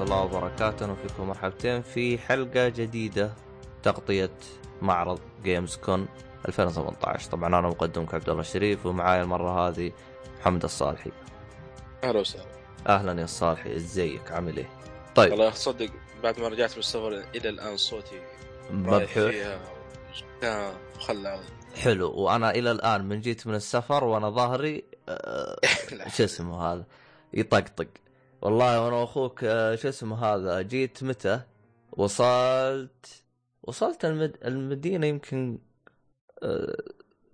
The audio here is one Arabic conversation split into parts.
الله وبركاته. وفيكم مرحبتين في حلقة جديدة تغطية معرض جيمز كون 2018 طبعا أنا مقدمك عبد الله الشريف ومعاي المرة هذه محمد الصالحي. أهلا وسهلا. أهلا يا الصالحي إزيك؟ عامل إيه؟ طيب. والله تصدق بعد ما رجعت من السفر إلى الآن صوتي مبحوح. كان مخلع حلو. وأنا إلى الآن من جيت من السفر وأنا ظهري آه، شو اسمه هذا؟ يطقطق. والله وأنا واخوك آه، شو اسمه هذا؟ جيت متى؟ وصلت وصلت المد... المدينة يمكن آه،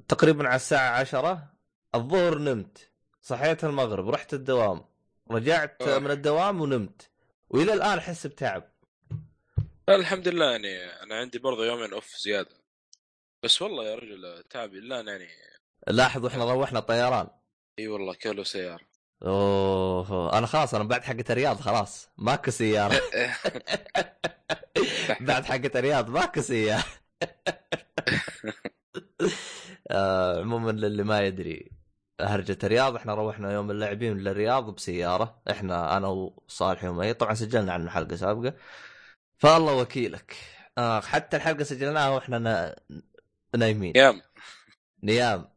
تقريبا على الساعة عشرة. الظهر نمت صحيت المغرب رحت الدوام. رجعت آه. من الدوام ونمت وإلى الآن أحس بتعب. الحمد لله يعني أنا عندي برضه يومين أوف زيادة. بس والله يا رجل تعبي لا يعني. لاحظ وإحنا روحنا طيران. إي والله كيلو سيارة. أوه. أنا خلاص أنا بعد حقة الرياض خلاص. ماكو سيارة. بعد حقة الرياض ماكو سيارة. آه، عموما للي ما يدري هرجة الرياض إحنا روحنا يوم اللاعبين للرياض بسيارة. إحنا أنا وصالح ومي طبعا سجلنا عنه حلقة سابقة. فالله وكيلك. آه حتى الحلقة سجلناها وإحنا نا... نايمين. يام نيام.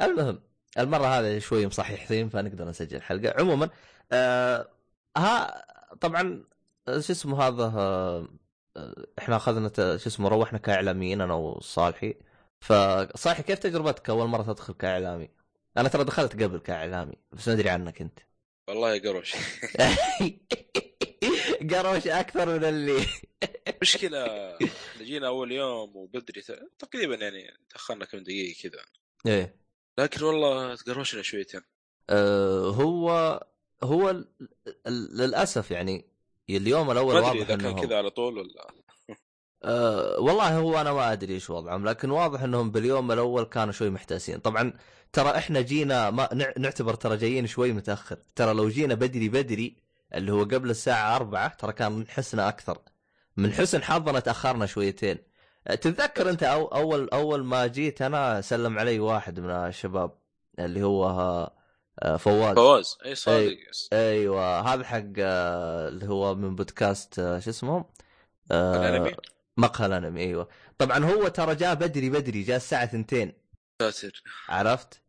المهم المرة هذه شوي مصححين فنقدر نسجل حلقة. عموما آه ها طبعا شو اسمه هذا آه آه، إحنا أخذنا شو اسمه روحنا كإعلاميين أنا وصالحي. فصالحي كيف تجربتك أول مرة تدخل كإعلامي؟ أنا ترى دخلت قبل كإعلامي بس ما أدري عنك أنت. والله قروش. قروش أكثر من اللي. إحنا جينا أول يوم وبدري تقريبا يعني تأخرنا كم دقيقة كذا. إيه. لكن والله تقروشنا شويتين آه هو هو ال- للأسف يعني اليوم الأول واضح إذا كان كذا على طول ولا. أه والله هو أنا ما أدري إيش وضعهم لكن واضح إنهم باليوم الأول كانوا شوي محتاسين. طبعا ترى إحنا جينا ما نع- نعتبر ترى جايين شوي متأخر. ترى لو جينا بدري بدري اللي هو قبل الساعة أربعة ترى كان من حسنا أكثر. من حسن حظنا تأخرنا شويتين. أه، تتذكر أنت أو اول أول ما جيت أنا سلم علي واحد من الشباب اللي هو آه، فواز. فواز. أي صادق أيوه. هذا حق آه، اللي هو من بودكاست آه، شو اسمه؟ الأنمي. مقهى الأنمي أيوه. طبعا هو ترى جاء بدري بدري جاء الساعة 2 ساتر عرفت؟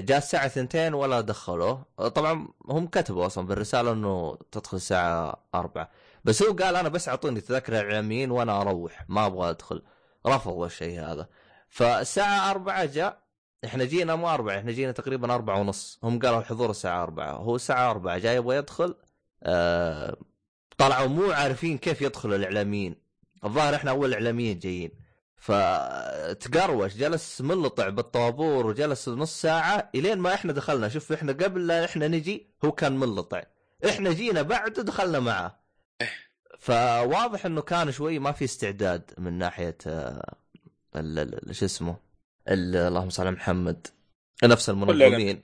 جاء الساعة 2 ولا دخلوه. طبعا هم كتبوا أصلا بالرساله إنه تدخل الساعة 4 بس هو قال أنا بس أعطوني تذكره اعلاميين وأنا أروح ما أبغى أدخل. رفضوا الشيء هذا. فالساعة 4 جاء إحنا جينا مو أربعة إحنا جينا تقريبا أربعة ونص. هم قالوا الحضور الساعة أربعة. هو الساعة أربعة جاي يبغى يدخل آه طلعوا مو عارفين كيف يدخلوا الإعلاميين. الظاهر إحنا أول إعلاميين جايين. فتقروش جلس ملطع بالطابور وجلس نص ساعة إلين ما إحنا دخلنا. شوف إحنا قبل لا إحنا نجي هو كان ملطع. إحنا جينا بعده دخلنا معاه فواضح إنه كان شوي ما في استعداد من ناحية آه، شو اسمه؟ ال- اللهم صل على محمد. نفس المنظمين.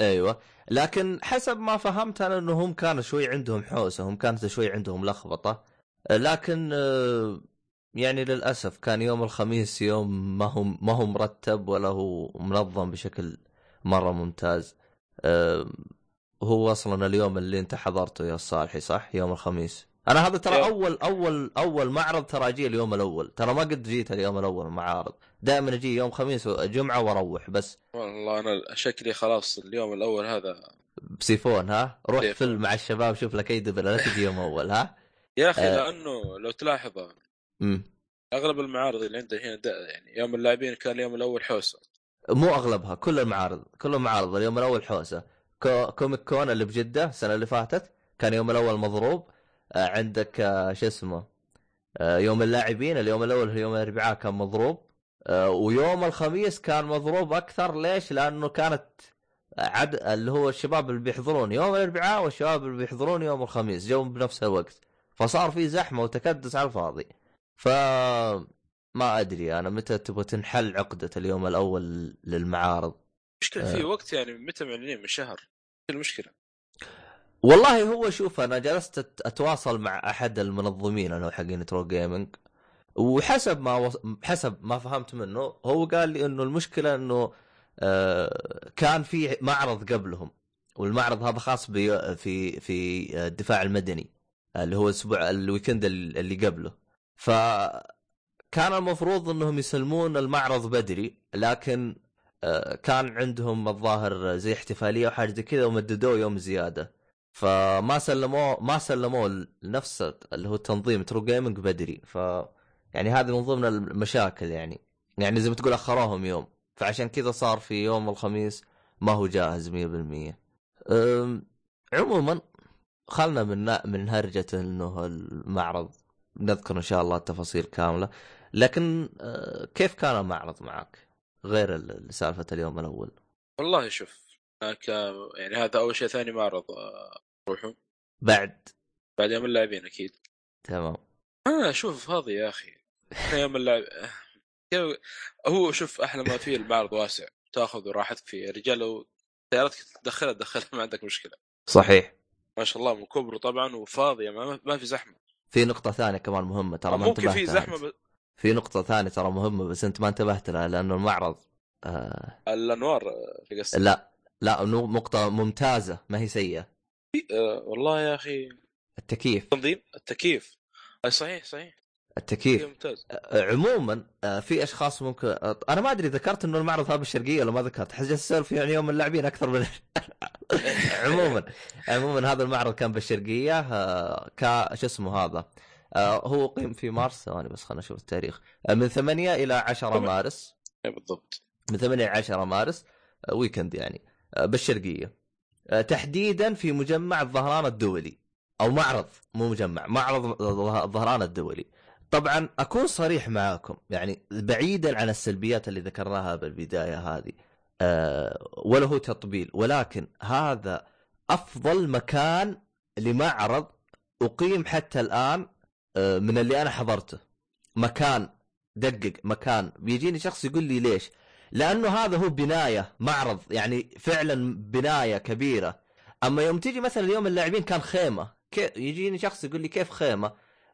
أيوه. لكن حسب ما فهمت أنا إنه هم كانوا شوي عندهم حوسة هم كانت شوي عندهم لخبطة. لكن آه، يعني للأسف كان يوم الخميس يوم ما هو ما هو مرتب ولا هو منظم بشكل مرة ممتاز. هو أصلا اليوم اللي أنت حضرته يا صالحي صح؟ يوم الخميس. أنا هذا ترى. أول أول أول معرض ترى أجي اليوم الأول. ترى ما قد جيت اليوم الأول معارض. دائما أجي يوم خميس وجمعه وأروح بس. والله أنا شكلي خلاص اليوم الأول هذا. بسيفون ها؟ روح سيفون. فيلم مع الشباب شوف لك أي دبل لا تجي يوم أول ها؟ يا أخي آه. لأنه لو تلاحظ أغلب المعارض اللي عندنا هنا يعني يوم اللاعبين كان اليوم الأول حوسة. مو أغلبها كل المعارض كل المعارض اليوم الأول حوسة. كو... كوميك كون اللي بجدة السنة اللي فاتت كان يوم الأول مضروب آه عندك آه شو اسمه آه يوم اللاعبين اليوم الأول يوم الأربعاء كان مضروب ويوم الخميس كان مضروب أكثر. ليش؟ لأنه كانت عد اللي هو الشباب اللي بيحضرون يوم الأربعاء والشباب اللي بيحضرون يوم الخميس جو بنفس الوقت. فصار في زحمة وتكدس على الفاضي. ف ما أدري أنا متى تبغى تنحل عقدة اليوم الأول للمعارض؟ مشكلة في وقت يعني متى معلنين من شهر. المشكلة؟ والله هو شوف أنا جلست أتواصل مع أحد المنظمين أنا حقين True Gaming وحسب ما وص... حسب ما فهمت منه هو قال لي إنه المشكلة إنه آه كان في معرض قبلهم والمعرض هذا خاص بي في في الدفاع المدني اللي هو الأسبوع ال weekend اللي قبله. ف كان المفروض إنهم يسلمون المعرض بدري لكن آه، كان عندهم الظاهر زي احتفالية وحاجه زي كذا ومددوه يوم زيادة. فما سلموه ما سلموه لنفس اللي هو تنظيم True Gaming بدري. ف يعني هذه من ضمن المشاكل يعني. يعني زي ما تقول أخروهم يوم. فعشان كذا صار في يوم الخميس ما هو جاهز 100% عموما خلنا من من هرجة إنه المعرض نذكر إن شاء الله التفاصيل كاملة. لكن أه، كيف كان المعرض معك؟ غير سالفة اليوم الأول. والله شوف يعني هذا أول شيء ثاني معرض روحوا بعد. بعد يوم اللاعبين أكيد. تمام. أنا أشوف فاضي يا أخي. يوم اللاعب هو شوف أحلى ما فيه المعرض واسع. تأخذ راحتك فيه رجال لو سيارتك تدخلها تدخلها ما عندك مشكلة. صحيح. ما شاء الله من كبره طبعا وفاضيه ما, ما في زحمة. في نقطة ثانية كمان مهمة ترى ما ممكن في زحمة ب... في نقطة ثانية ترى مهمة بس أنت ما انتبهت لها لأنه المعرض آه... الأنوار في قصة. لا لا نقطة ممتازة ما هي سيئة. آه والله يا أخي. التكييف. تنظيم؟ التكييف. صحيح صحيح. التكييف. ممتاز. عموما في أشخاص ممكن أنا ما أدري ذكرت إنه المعرض هذا بالشرقية ولا ما ذكرت حجة السولف يعني يوم اللاعبين أكثر من عموما عموما هذا المعرض كان بالشرقية ك شو اسمه هذا؟ هو أقيم في مارس ثواني بس خلينا نشوف التاريخ. من 8 إلى 10 مارس. بالضبط. من 8 إلى 10 مارس ويكند يعني. بالشرقية. تحديدا في مجمع الظهران الدولي. أو معرض مو مجمع معرض الظهران الدولي. طبعا أكون صريح معاكم يعني بعيدا عن السلبيات اللي ذكرناها بالبداية هذه أه ولا هو تطبيل ولكن هذا أفضل مكان لمعرض أقيم حتى الآن من اللي أنا حضرته. مكان دقق مكان. بيجيني شخص يقول لي ليش؟ لأنه هذا هو بناية معرض يعني فعلا بناية كبيرة. أما يوم تيجي مثلا يوم اللاعبين كان خيمة يجيني شخص يقول لي كيف خيمة؟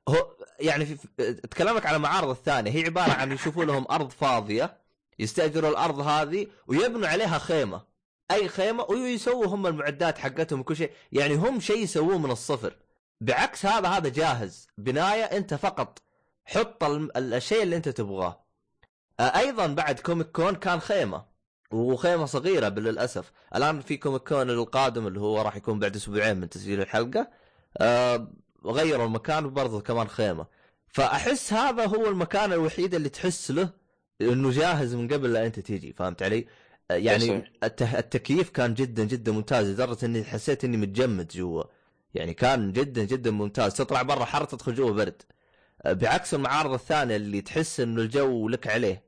هو يعني في تكلمك على المعارض الثانية. هي عبارة عن يشوفوا لهم أرض فاضية يستأجروا الأرض هذه ويبنوا عليها خيمة. أي خيمة؟ ويسووا هم المعدات حقتهم وكل شيء. يعني هم شيء يسووه من الصفر. بعكس هذا هذا جاهز. بناية أنت فقط. حط الشيء اللي أنت تبغاه. أيضا بعد Comic Con كان خيمة. وخيمة صغيرة للاسف الآن في Comic Con القادم اللي هو راح يكون بعد أسبوعين من تسجيل الحلقة. أه غيروا المكان برضه كمان خيمة. فأحس هذا هو المكان الوحيد اللي تحس له إنه جاهز من قبل لا أنت تيجي. فهمت علي؟ يعني التكييف كان جدا جدا ممتاز لدرجة إني حسيت إني متجمد جوا. يعني كان جدا جدا ممتاز. تطلع برا حر تدخل جوا برد. بعكس المعارض الثانية اللي تحس إنه الجو لك عليه.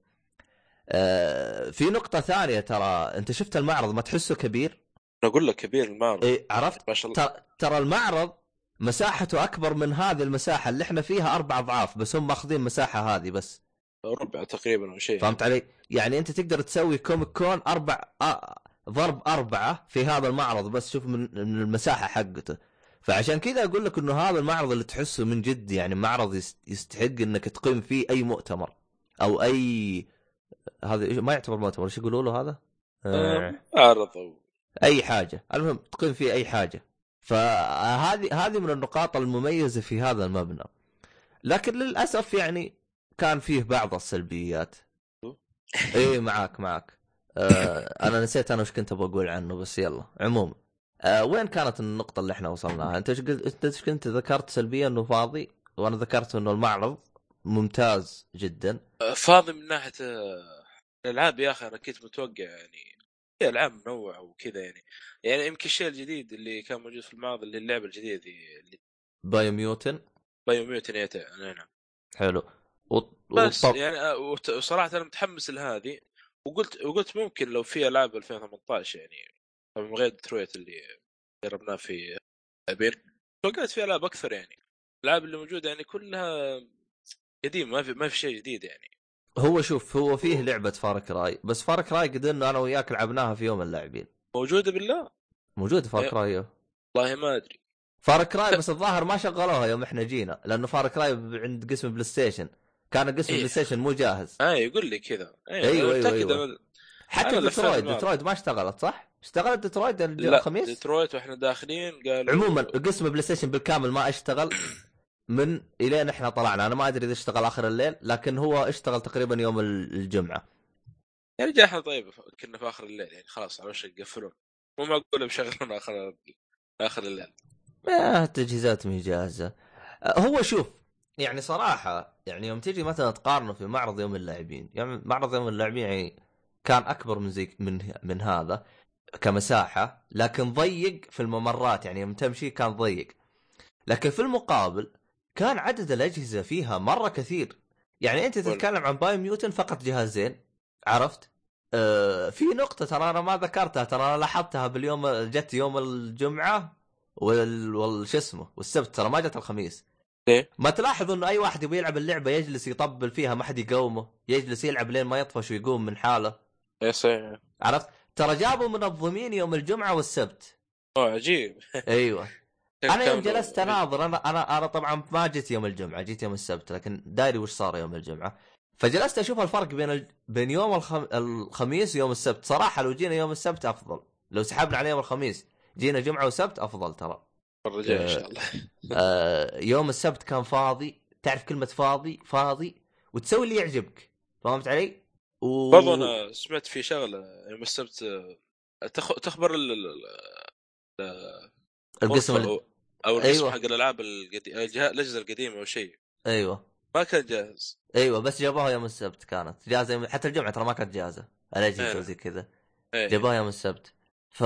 آه، في نقطة ثانية ترى أنت شفت المعرض ما تحسه كبير؟ أقول لك كبير المعرض. إيه عرفت؟ ما شاء الله. ترى المعرض مساحته أكبر من هذه المساحة اللي إحنا فيها أربع أضعاف بس هم ماخذين المساحه هذه بس. ربع تقريبا أو شيء. فهمت علي؟ يعني أنت تقدر تسوي كوميك كون أربع آه ضرب أربعة في هذا المعرض بس شوف من المساحة حقته. فعشان كذا أقول لك إنه هذا المعرض اللي تحسه من جد يعني معرض يستحق إنك تقيم فيه أي مؤتمر أو أي هذا ما يعتبر مؤتمر إيش يقولوا له هذا؟ آه. عرض أو أي حاجة المهم تقيم فيه أي حاجة. فهذه هذه من النقاط المميزة في هذا المبنى. لكن للأسف يعني كان فيه بعض السلبيات. اي معاك معاك. آه أنا نسيت أنا وش كنت أبغى أقول عنه بس يلا عموما. آه وين كانت النقطة اللي إحنا وصلناها انت إيش قلت انت كنت ذكرت سلبيه انه فاضي وأنا ذكرت انه المعرض ممتاز جدا. آه، فاضي من ناحية آه، الألعاب يا أخي أنا كنت متوقع يعني في ألعاب منوعة وكذا يعني. يعني يمكن الشيء الجديد اللي كان موجود في الماضي اللي اللعبة الجديدة اللي بايو ميوتن Biomutant نعم حلو. و... بس وطب... يعني آه، وصراحه أنا متحمس لهذه وقلت وقلت ممكن لو في ألعاب 2018 يعني من غير ديترويت اللي جربناه في لاعبين توقعت في العاب أكثر يعني. الالعاب اللي موجوده يعني كلها قديم ما في ما في شيء جديد يعني. هو شوف هو فيه لعبة Far Cry بس Far Cry قد إنه أنا وياك لعبناها في يوم اللاعبين. موجودة بالله؟ موجودة Far إيه. Cry. والله ما أدري. Far Cry بس الظاهر ما شغلوها يوم إحنا جينا لأنه Far Cry عند قسم PlayStation. كان قسم إيه. PlayStation مو جاهز. اي يقول لي كذا. أيوه أيوه, أيوة, أيوة. حتى Detroit Detroit ما اشتغلت صح؟ اشتغلت ديترويت لا الخميس؟ ديترويت وإحنا داخلين قالوا عموما قسم PlayStation بالكامل ما اشتغل من إلين إحنا طلعنا. أنا ما أدري إذا اشتغل آخر الليل لكن هو اشتغل تقريبا يوم الجمعة. يا رجال إحنا طيب كنا في آخر الليل يعني خلاص على وشك يقفلون مو معقول بشغلون آخر آخر الليل. آه التجهيزات مي جاهزه هو شوف يعني صراحة يعني يوم تجي مثلا تقارنه في معرض يوم اللاعبين يعني معرض يوم اللاعبين يعني كان أكبر من زي من من هذا. كمساحة لكن ضيق في الممرات يعني يوم تمشي كان ضيق لكن في المقابل كان عدد الأجهزة فيها مرة كثير يعني أنت تتكلم عن Biomutant فقط جهازين عرفت؟ آه في نقطة ترى أنا ما ذكرتها ترى أنا لاحظتها باليوم جت يوم الجمعة وال, وال... شو اسمه والسبت ترى ما جت الخميس ليه؟ ما تلاحظ إنه أي واحد يبي يلعب اللعبة يجلس يطبل فيها ما حد يقومه، يجلس يلعب لين ما يطفش ويقوم من حاله. اي صحيح عرفت؟ ترى جابوا منظمين يوم الجمعة والسبت. أوه عجيب. أيوه. أنا يوم جلست أناظر أنا أنا أنا طبعا ما جيت يوم الجمعة جيت يوم السبت لكن داري وش صار يوم الجمعة. فجلست أشوف الفرق بين ال... بين يوم الخم... الخميس ويوم السبت. صراحة لو جينا يوم السبت أفضل. لو سحبنا على يوم الخميس جينا جمعة وسبت أفضل ترى. الرجال إن شاء الله. آه يوم السبت كان فاضي تعرف كلمة فاضي؟ فاضي وتسوي اللي يعجبك. فهمت علي؟ و... برضو أنا سمعت في شغله يوم السبت آه، تخ... تخبر ال... ال... القسم ال... أو القسم أيوة. حق الألعاب القديمه الأجهزة القديمة أو شيء. أيوه. ما كان جاهز. أيوه بس جابوها يوم السبت كانت. جاهزة حتى الجمعة ترى ما كانت جاهزة. الاجهزه زي كذا. أيه. جابوها يوم السبت. ف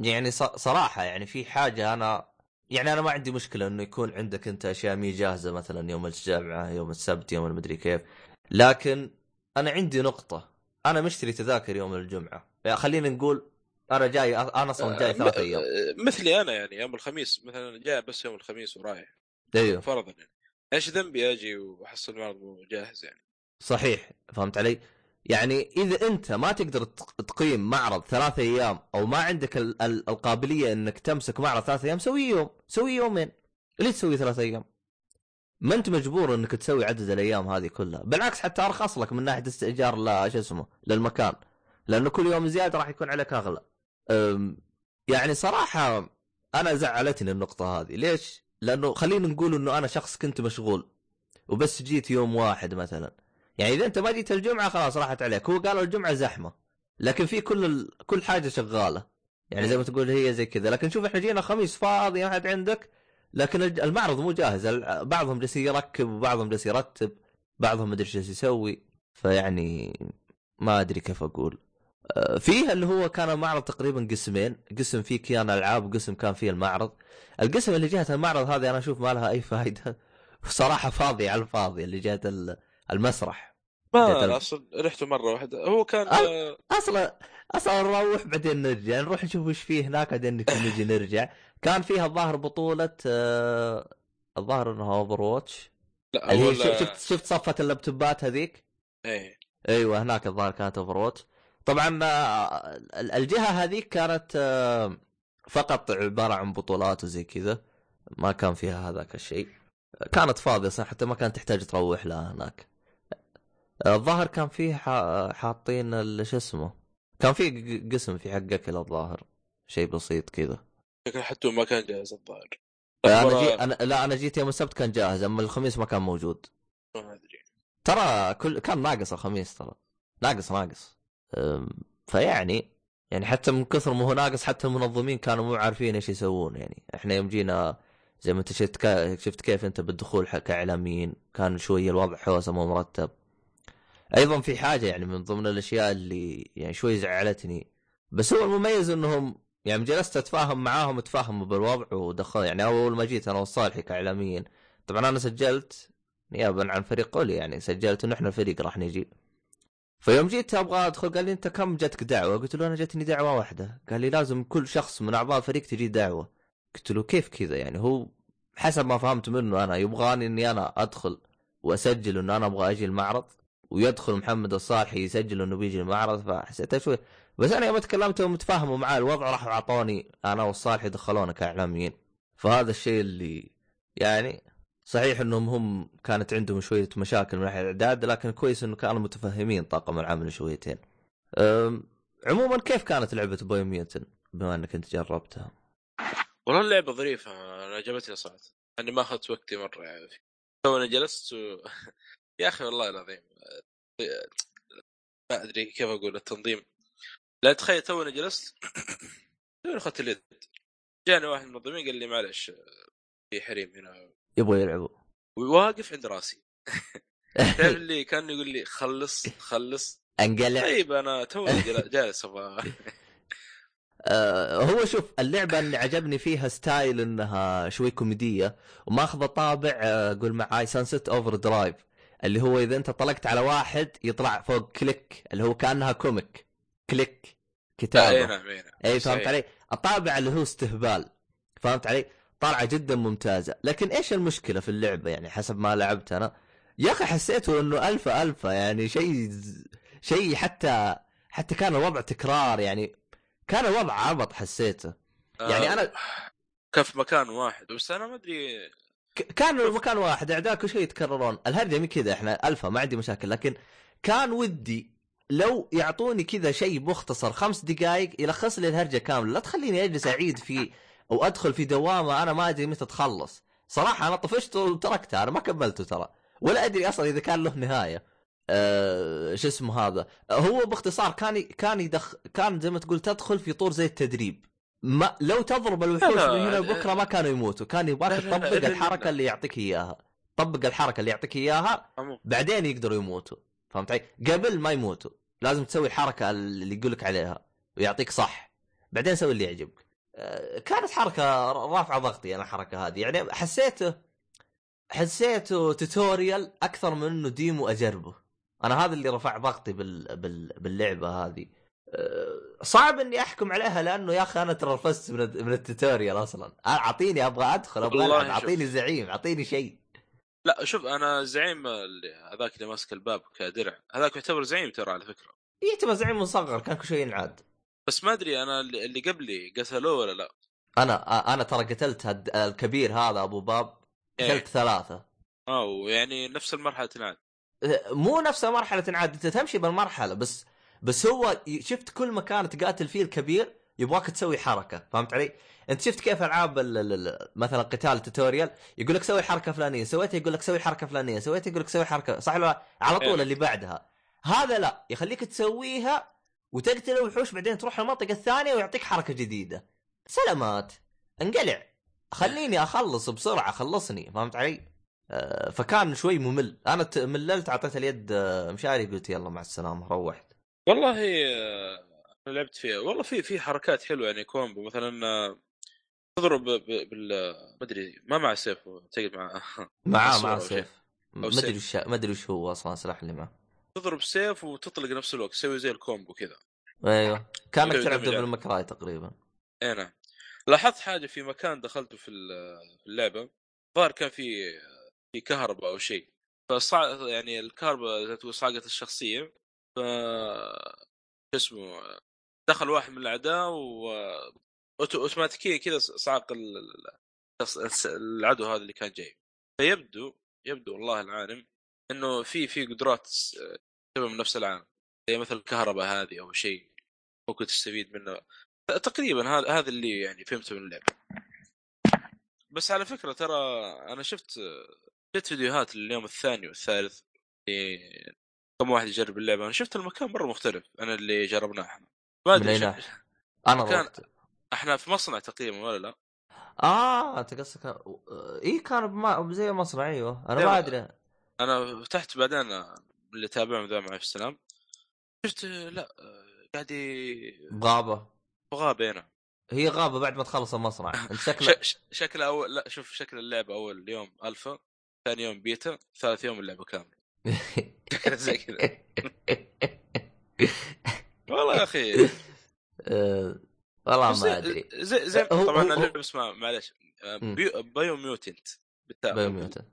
يعني صراحة يعني في حاجة أنا يعني أنا ما عندي مشكلة إنه يكون عندك أنت أشياء مي جاهزة مثلا يوم الجمعة يوم السبت يوم المدري كيف. لكن أنا عندي نقطة. أنا مشتري تذاكر يوم الجمعة. يعني خلينا نقول أنا جاي أنا أصلا جاي ثلاث أيام. مثلي أنا يعني يوم الخميس مثلا جاي بس يوم الخميس ورايح. أيوه. فرضا يعني. إيش ذنبي أجي وأحصل المعرض جاهز يعني؟ صحيح. فهمت علي؟ يعني إذا أنت ما تقدر تقيم معرض ثلاث أيام أو ما عندك ال- ال- القابلية إنك تمسك معرض ثلاث أيام سوي يوم. سوي يومين. ليش تسوي ثلاث أيام؟ ما انت مجبور انك تسوي عدد الأيام هذه كلها. بالعكس حتى أرخص لك من ناحية استئجار لا شو اسمه للمكان. لأنه كل يوم زيادة راح يكون عليك أغلى. يعني صراحة أنا زعلتني النقطة هذه. ليش؟ لأنه خلينا نقول إنه أنا شخص كنت مشغول. وبس جيت يوم واحد مثلا. يعني إذا أنت ما جيت الجمعة خلاص راحت عليك. هو قالوا الجمعة زحمة. لكن في كل ال... كل حاجة شغالة. يعني زي ما تقول هي زي كذا. لكن شوف إحنا جينا خميس فاضي ما حد عندك لكن المعرض مو جاهز. بعضهم جالس يركب وبعضهم جالس يرتب بعضهم مدري إيش يسوي. فيعني ما أدري كيف أقول. فيه اللي هو كان المعرض تقريبا قسمين. قسم فيه كيان ألعاب وقسم كان فيه المعرض. القسم اللي جهة المعرض هذه أنا أشوف ما لها أي فائده صراحة فاضي على الفاضي اللي جهة المسرح. ما أصلا رحته مرة واحدة. هو كان أصلا أصلا نروح بعدين نرجع نروح نشوف وش فيه هناك بعدين نجي نرجع. كان فيها الظاهر بطولة آه الظاهر إنها Overwatch لا اللي هي شفت شفت صفة اللابتوبات هذيك؟ إيه. أيوه هناك الظاهر كانت Overwatch طبعا آه، الجهة هذيك كانت آه، فقط عبارة عن بطولات وزي كذا. ما كان فيها هذاك الشيء. كانت فاضية صح حتى ما كانت تحتاج تروح لها هناك. الظاهر كان فيه حاطين شو اسمه؟ كان في قسم في حق اكل الظاهر شيء بسيط كذا. حتى ما كان جاهز الظاهر. أنا جي... أنا لا أنا جيت يوم السبت كان جاهز أما الخميس ما كان موجود. ما أدري. ترى كل كان ناقص الخميس ترى. ناقص ناقص. فيعني يعني حتى من كثر ما هو ناقص حتى المنظمين كانوا مو عارفين إيش يسوون. يعني إحنا يوم جينا زي ما أنت شفت. شفت كيف أنت بالدخول كإعلاميين كان شوية الوضع حوسة مو مرتب. أيضا في حاجة يعني من ضمن الأشياء اللي يعني شوي زعلتني. بس هو المميز إنهم يعني جلست أتفاهم معاهم تفاهموا بالوضع ودخل يعني أول ما جيت أنا وصالحي كاعلاميين طبعا أنا سجلت نيابا عن فريق قولي يعني سجلت إنه إحنا الفريق راح نجي. فيوم جيت أبغى أدخل قال لي أنت كم جتك دعوة؟ قلت له أنا جتني دعوة واحدة، قال لي لازم كل شخص من أعضاء الفريق تجي دعوة. قلت له كيف كذا؟ يعني هو حسب ما فهمت منه أنا يبغاني إني أنا أدخل وأسجل إنه أنا أبغى أجي المعرض. ويدخل محمد الصالحي يسجل انه بيجي المعرض فحسيت شوي. بس أنا يوم تكلمت ومتفاهموا معاه الوضع راحوا أعطوني أنا والصالحي دخلونا كإعلاميين. فهذا الشيء اللي يعني صحيح إنهم هم كانت عندهم شوية مشاكل من ناحية الإعداد لكن كويس إنه كانوا متفهمين طاقم العمل شويتين. عموما كيف كانت لعبة باي ميوتن بما إنك أنت جربتها؟ والله اللعبة ظريفة أنا عجبتني صراحة. اني ما أخذت وقتي مرة يعني. تو جلست و... يا أخي والله العظيم ما أدري كيف أقول التنظيم. لا تخيل تو جلست تو أخذت اليد. جاني واحد من المنظمين قال لي معلش في حريم هنا. يبغوا يلعبوا. وواقف عند راسي. تعرف اللي كان يقول لي خلص خلص. انقلع. طيب أنا تو جالس أبغى آه هو شوف اللعبة اللي عجبني فيها style إنها شوي كوميدية وماخذة طابع قول معاي Sunset Overdrive اللي هو إذا أنت طلقت على واحد يطلع فوق كليك اللي هو كأنها كوميك كليك كتابة اي نعم أي فهمت علي؟ الطابع اللي هو استهبال فهمت علي؟ طالعة جدا ممتازة، لكن إيش المشكلة في اللعبة يعني حسب ما لعبت أنا؟ يا أخي حسيته إنه alpha alpha يعني شيء شيء حتى حتى كان الوضع تكرار يعني كان الوضع عبط حسيته يعني أنا كان في مكان واحد بس أنا ما أدري كان مكان واحد أعداء كل شيء يتكررون. الهرجة مي كذا إحنا الفا ما عندي مشاكل. لكن كان ودي لو يعطوني كذا شيء مختصر خمس دقائق يلخص لي الهرجة كاملة. لا تخليني أجلس أعيد فيه أو أدخل في دوامة أنا ما أدري متى تخلص. صراحة أنا طفشت وتركتها أنا ما كملته ترى. ولا أدري أصلا إذا كان له نهاية. أه شو اسمه هذا؟ هو باختصار كان كان يدخ كان زي ما تقول تدخل في طور زي التدريب. ما لو تضرب الوحوش من هنا لبكرة ما كانوا يموتوا. كان يبغاك تطبق الحركة اللي يعطيك إياها. طبق الحركة اللي يعطيك إياها بعدين يقدروا يموتوا. فهمت علي؟ قبل ما يموتوا. لازم تسوي الحركة اللي يقول لك عليها ويعطيك صح. بعدين سوي اللي يعجبك. أه كانت حركة رافعة ضغطي أنا الحركة هذه. يعني حسيته حسيته tutorial أكثر من إنه demo أجربه. أنا هذا اللي رفع ضغطي بال... بال... باللعبة هذه. صعب إني أحكم عليها لأنه يا أخي أنا ترى رفست من, من ال tutorial أصلا. أعطيني أبغى أدخل أبغى ألعب أعطيني زعيم أعطيني شيء. لا شوف أنا زعيم هذاك اللي ماسك الباب كدرع. هذاك يعتبر زعيم ترى على فكرة. يعتبر زعيم مصغر كان كل شيء ينعاد. بس ما أدري أنا اللي قبلي قتلوه ولا لا؟ أنا أنا ترى قتلت الكبير هذا أبو باب قتلت إيه؟ ثلاثة. آه ويعني نفس المرحلة تنعاد. مو نفس المرحلة تنعاد أنت تمشي بالمرحلة بس بس هو شفت كل مكان تقاتل فيه الكبير يبغاك تسوي حركة فهمت علي؟ انت شفت كيف ألعاب مثلا قتال tutorial يقول لك سوي حركة فلانية سويتها يقول لك سوي حركة فلانية سويتها يقول لك سوي حركة صح ولا على طول اللي بعدها. هذا لا يخليك تسويها وتقتل الوحوش بعدين تروح المنطقة الثانية ويعطيك حركة جديدة. سلامات. انقلع. خليني أخلص بسرعة خلصني فهمت علي؟ آه فكان شوي ممل. أنا مللت اعطيت اليد آه مشاري قلت يلا مع السلامة روحت. والله آه أنا لعبت فيها. والله في في حركات حلوة يعني كومبو مثلا آه، تضرب بال ما أدري ما مع سيف تقعد مع معاه مع سيف. ما أدري وش ما أدري وش هو أصلا السلاح اللي معه. تضرب سيف وتطلق نفس الوقت تسوي زي الكومبو كذا. أيوه. كأنك تلعب دبل مكراي تقريبا. اي نعم. لاحظت حاجة في مكان دخلته في اللعبة؟ ظهر كان في في كهرباء أو شيء. فصع يعني الكهرباء تقول صاقت الشخصية. ف اسمه دخل واحد من الأعداء و اوتوماتيكيا كذا صعق العدو هذا اللي كان جاي. فيبدو يبدو والله العالم إنه في في قدرات تسوي من نفس العالم. زي مثل الكهرباء هذه أو شيء ممكن تستفيد منه. تقريبا هذا هذا اللي يعني فهمته من اللعبة. بس على فكرة ترى أنا شفت شفت فيديوهات اليوم الثاني والثالث كم واحد يجرب اللعبة. أنا شفت المكان مرة مختلف عن اللي جربناه إحنا. ما أدري أنا كان إحنا في مصنع تقريبا ولا لا؟ آه انت قصدك اي كان بما... زي مصنع أيوه. أنا ما أدري. أنا فتحت بعدين اللي تابعهم ذا معي في السلام. شفت لا قاعد غابة. غابة هنا هي غابة بعد ما تخلص المصنع. شكله ش... شكل أول لا شوف شكل اللعبة أول يوم ألفا ثاني يوم بيتا ثالث يوم اللعبة كاملة. زي كذا. والله يا أخي. والله ما أدري. زي زي طبعا اللعبة اسمها معلش Biomutant Biomutant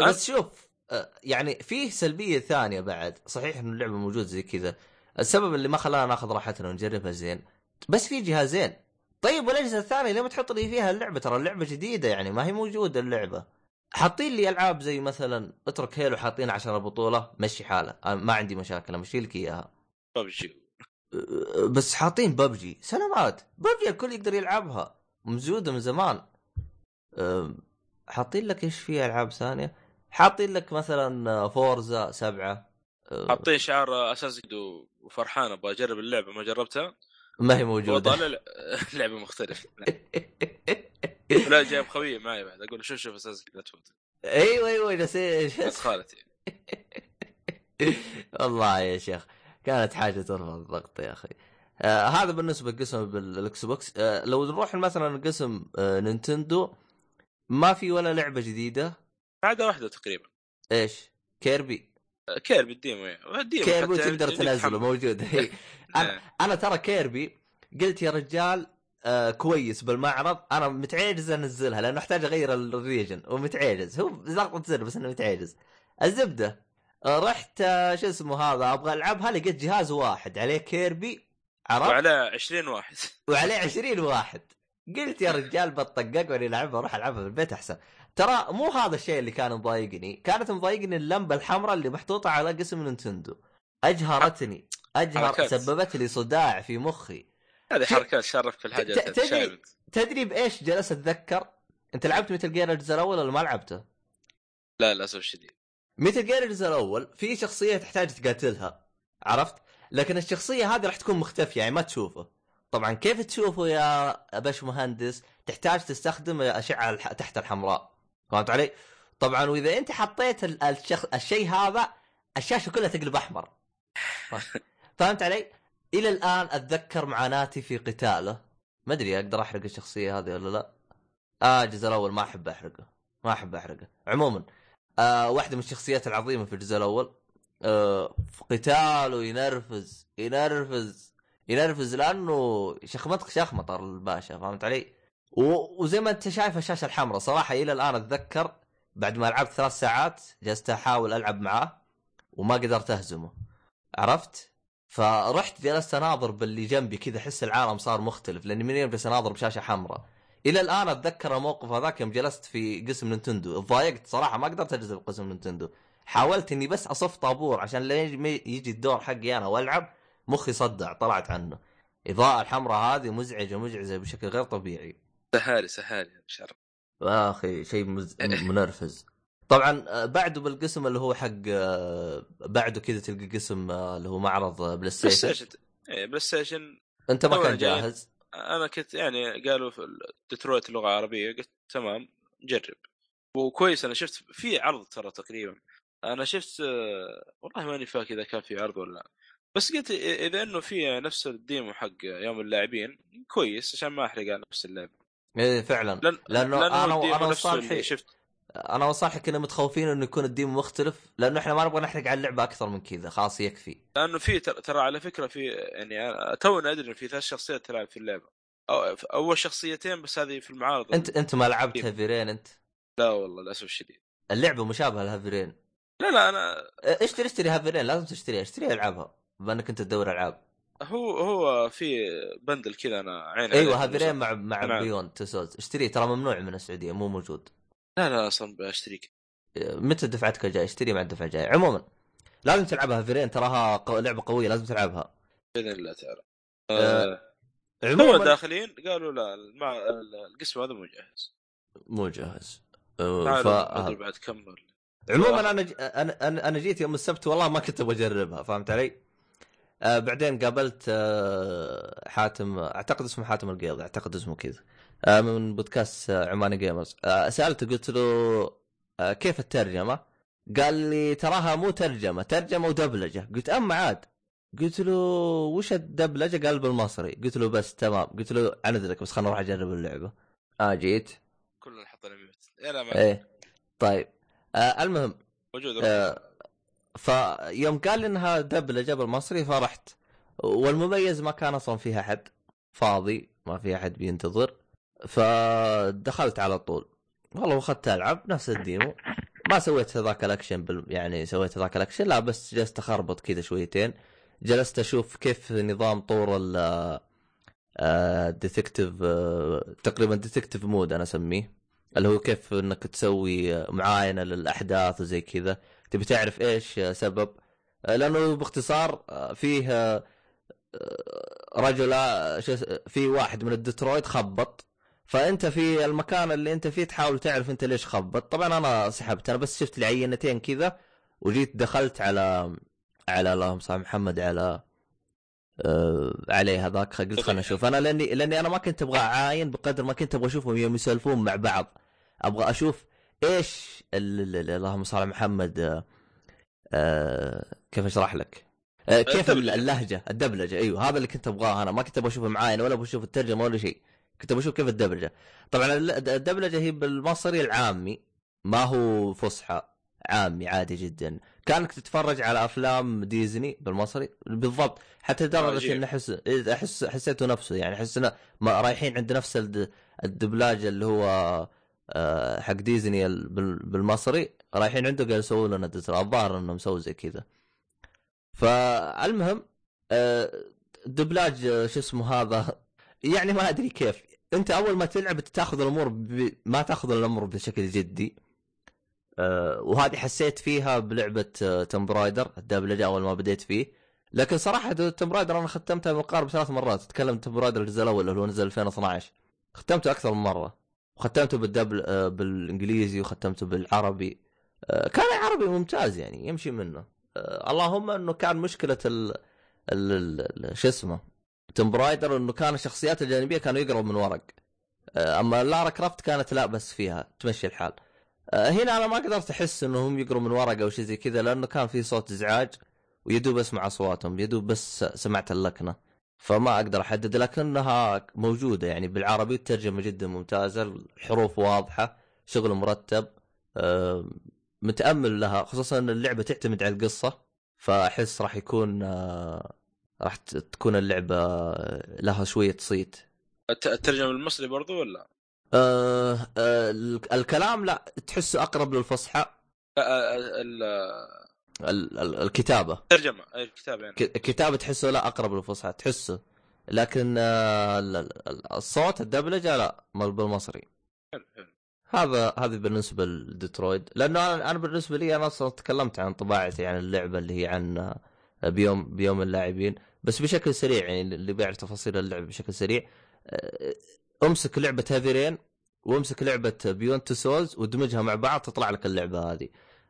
بس شوف أه، يعني فيه سلبية ثانية بعد. صحيح إنه اللعبة موجود زي كذا. السبب اللي ما خلانا ناخذ راحتنا ونجربها زين. بس في جهازين طيب والأجهزة الثانية ليه ما تحط لي فيها اللعبة ترى اللعبة جديدة يعني ما هي موجودة اللعبة. حاطين لي ألعاب زي مثلا اترك Halo حاطين 10 بطولة مشي حاله. ما عندي مشاكل امشي لك إياها. ببجي. بس حاطين ببجي. سلامات ببجي الكل يقدر يلعبها. موجوده من زمان. حاطين لك إيش في ألعاب ثانية؟ حاطين لك مثلا فورزا سبعة. حاطين شعار أساس وفرحان أبغى أجرب اللعبة. ما جربتها؟ ما هي موجودة. وطالع لعبة مختلفة. لا جايب خويه معي بعد. أقول شوف شوف أساس لا تفوت أيوه أيوه بس إيش خالتي والله يا شيخ كانت حاجة ترفع الضغط يا أخي. آه هذا بالنسبة لقسم بال Xbox آه لو نروح مثلا قسم آه Nintendo ما في ولا لعبة جديدة؟ عاده واحدة تقريبا. إيش؟ Kirby. آه، Kirby ال demo ال demo Kirby تقدر تنزله موجود. أنا. أنا ترى Kirby. قلت يا رجال آه كويس بالمعرض. أنا متعجز أنزلها لأنه أحتاج أغير ال region ومتعجز. هو ضغطة زر بس إنه متعجز. الزبدة. آه رحت آه شو اسمه هذا أبغى ألعبها لقيت جهاز واحد عليه كيربي عرفت؟ وعليه 20 واحد. وعليه 20 واحد. قلت يا رجال بطقق واني ألعبها أروح ألعبها في البيت أحسن. ترى مو هذا الشيء اللي كان مضايقني. كانت مضايقني اللمبة الحمراء اللي محطوطة على قسم نينتندو. أجهرتني. أجهر سببت لي صداع في مخي. هذه حركات شرف في الحاجات تدري تدري بإيش جلست أتذكر؟ أنت لعبت مثل جير الجزء الأول ولا ما لعبته؟ لا للأسف الشديد. مثل جير الجزء الأول في شخصية تحتاج تقاتلها عرفت؟ لكن الشخصية هذه راح تكون مختفية يعني ما تشوفه. طبعا كيف تشوفه يا باش مهندس؟ تحتاج تستخدم أشعة تحت الحمراء. فهمت علي؟ طبعا وإذا أنت حطيت الشخ... الشيء هذا الشاشة كلها تقلب أحمر. فهمت علي؟ إلى الآن أتذكر معاناتي في قتاله. ما أدري أقدر أحرق الشخصية هذه ولا لا. آه الجزء الأول ما أحب أحرقه. ما أحب أحرقه. عموما آه واحدة من الشخصيات العظيمة في الجزء الأول. آه في قتاله ينرفز ينرفز ينرفز لأنه شخمطك شخمطة الباشا فهمت علي؟ وزي ما أنت شايف الشاشة الحمراء. صراحة إلى الآن أتذكر بعد ما لعبت ثلاث ساعات جلست أحاول ألعب معاه وما قدرت أهزمه. عرفت؟ فرحت جلست أناظر باللي جنبي كذا أحس العالم صار مختلف لأني من يوم جلست أناظر بشاشة حمراء. إلى الآن أتذكر الموقف هذاك يوم جلست في قسم Nintendo. تضايقت صراحة ما قدرت أجلس بقسم Nintendo. حاولت إني بس أصف طابور عشان لين يجي الدور حقي أنا وألعب مخي صدع طلعت عنه. إضاءة الحمراء هذه مزعجة مزعجة بشكل غير طبيعي. سهالي سهالي شر يا أخي شيء مز... منرفز. طبعا آه، بعده بالقسم اللي هو حق آه، بعده كذا تلقى قسم آه، اللي هو معرض PlayStation. PlayStation إيه PlayStation. أنت ما كان جاهز؟ أنا كنت يعني قالوا في ديترويت لغه عربيه قلت تمام نجرب وكويس أنا شفت في عرض ترى تقريبا. أنا شفت والله ماني فاكر إذا كان في عرض ولا بس قلت إذا إنه في نفس ال demo حق يوم اللاعبين كويس عشان ما أحرق على نفس اللعبه إيه فعلا. لأن لأنه, لأنه أنا أنا وصالحي شفت أنا وصالحي كنا متخوفين إنه يكون ال demo مختلف لأنه إحنا ما نبغى نحرق على اللعبة أكثر من كذا خلاص يكفي. لأنه في ترى على فكرة في يعني تونا أدري في ثلاث شخصيات تلعب في اللعبة. أو أول شخصيتين بس هذه في المعارض انت أنت ما لعبت Heavy Rain أنت؟ لا والله للأسف الشديد. اللعبة مشابهة ل Heavy Rain. لا لا أنا اشتري اشتري Heavy Rain لازم تشتريها اشتريها العبها بما إنك أنت تدور ألعاب. هو هو في bundle كذا أنا عين أيوه Heavy Rain مع مع نعم. Beyond Two Souls اشتريه ترى ممنوع من السعودية مو موجود. لا لا أصلا بشتريك متى دفعتك الجاي اشتري مع الدفعه الجايه عموما لازم تلعبها Heavy Rain تراها لعبة قوية لازم تلعبها. بإذن الله تعالى. آه... عموما داخلين قالوا لا المع... القسم هذا مو جاهز. مو جاهز. آه، ف... بعد كمل عموما أنا ج... أنا أنا جيت يوم السبت والله ما كنت أبغى أجربها فهمت علي؟ آه بعدين قابلت آه حاتم أعتقد اسمه حاتم القيض أعتقد اسمه كذا. آه من بودكاست آه Omani Gamers. آه سألته قلت له آه كيف الترجمة؟ قال لي تراها مو ترجمة ترجمة ودبلجة. قلت أما عاد. قلت له وش الدبلجة؟ قال بالمصري. قلت له بس تمام. قلت له عنذرك بس خلنا نروح أجرب اللعبة. آه جيت. كلنا حطينا mute يلا إيه. طيب. آه المهم. موجود آه فيوم قال لي إنها دبلجة بالمصري فرحت. والمميز ما كان أصلا فيها حد. فاضي ما في احد بينتظر. فدخلت على طول. والله واخذت العب نفس ال demo. ما سويت هذاك الأكشن بال... يعني سويت هذاك الأكشن لا بس جلست أخربط كذا شويتين. جلست أشوف كيف نظام طور ال detective آه، تقريبا detective mode أنا أسميه. اللي هو كيف إنك تسوي معاينة للأحداث وزي كذا. تبي تعرف إيش سبب؟ لأنه باختصار فيه رجل في واحد من الديترويت خبط. فأنت في المكان اللي أنت فيه تحاول تعرف أنت ليش خبط. طبعا أنا سحبت أنا بس شفت لي عينتين كذا وجيت دخلت على على اللهم صل محمد على آه عليه هذاك قلت خلنا نشوف. أنا لأني لأني أنا ما كنت أبغى أعاين بقدر ما كنت أبغى أشوفهم يوم يسولفون مع بعض. أبغى أشوف إيش اللهم صل على محمد آه آه كيف أشرح لك؟ كيف. اللهجة الدبلجة. أيوه هذا اللي كنت أبغاه أنا. ما كنت أبغى اشوفه معاين ولا أبغى أشوف الترجمة ولا شيء. كنت بشوف كيف الدبلجة. طبعا الدبلجة هي بالمصري العامي ما هو فصحى عامي عادي جدا. كأنك تتفرج على أفلام ديزني بالمصري. بالضبط. حتى لدرجة إني أحس أحس حسيته نفسه. يعني أحس ما رايحين عند نفس الدبلاج اللي هو آه، حق ديزني بالمصري. رايحين عنده قال يسووا لنا الظاهر إنه مسوي زي كذا. فالمهم آه، شو اسمه هذا؟ يعني ما أدري كيف. انت اول ما تلعب تاخذ الأمور ب... ما تاخذ الامر بشكل جدي. أه وهذه حسيت فيها بلعبة Tomb Raider الدبلجه أول ما بديت فيه. لكن صراحة Tomb Raider أنا ختمتها بالعربي ثلاث مرات. اتكلم Tomb Raider الجزء الأول اللي هو نزل 2012 ختمته أكثر من مرة. وختمته بالدبل أه بالإنجليزي وختمته بالعربي. أه كان عربي ممتاز يعني يمشي منه. أه اللهم إنه كان مشكلة. ال... ال... شو اسمه Tomb Raider إنه كان الشخصيات الجانبية كانوا يقروا من ورق. آه، أما Lara Croft كانت لا بس فيها تمشي الحال. آه، هنا أنا ما قدرت أحس إنهم يقروا من ورق أو شيء زي كذا لأنه كان في صوت إزعاج ويدوب أسمع أصواتهم يدوب بس سمعت اللكنة. فما أقدر أحدد لكنها موجودة يعني بالعربي الترجمه جدا ممتازة الحروف واضحة شغل مرتب. آه، متأمل لها خصوصا إن اللعبة تعتمد على القصة فأحس راح يكون راح تكون اللعبة لها شوية صيت. الترجمة المصري برضو ولا؟ آه آه الكلام لا تحسه أقرب للفصحى. ال ال الكتابة. الترجمة الكتابة يعني. الكتابة تحسه لا أقرب للفصحى تحسه. لكن آه الصوت الدبلجة لا بالمصري. هذا هذه بالنسبة لديترويد. لأنه أنا بالنسبة لي أنا أصلا تكلمت عن انطباعاتي عن اللعبة اللي هي عن بيوم بيوم اللاعبين. بس بشكل سريع يعني اللي بيعرف تفاصيل اللعبه بشكل سريع. آه، امسك لعبة Heavy Rain وامسك لعبة Beyond Two Souls ودمجها مع بعض تطلع لك اللعبة هذه.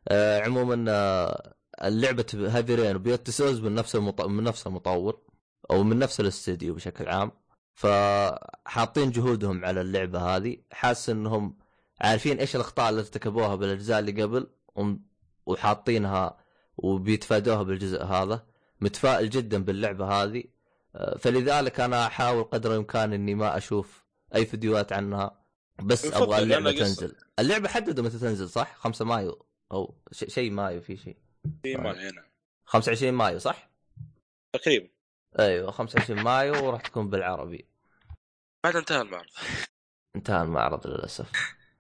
آه، عموما آه، اللعبة Heavy Rain و Beyond Two Souls من نفس المط... من نفس المطور أو من نفس الاستديو بشكل عام. فحاطين جهودهم على اللعبة هذه. حاسس إنهم عارفين إيش الأخطاء اللي ارتكبوها بالأجزاء اللي قبل وحاطينها وبيتفادوها بالجزء هذا. متفائل جدا باللعبة هذه. آه، فلذلك أنا أحاول قدر الإمكان إني ما أشوف أي فيديوهات عنها. بس أبغى اللعبة تنزل. اللعبة حددوا متى تنزل صح؟ 5 مايو. أو شيء مايو في شيء. في مايو هنا 25 مايو صح؟ تقريبا. أيوه 25 مايو وراح تكون بالعربي. بعد انتهى المعرض. انتهى المعرض للأسف.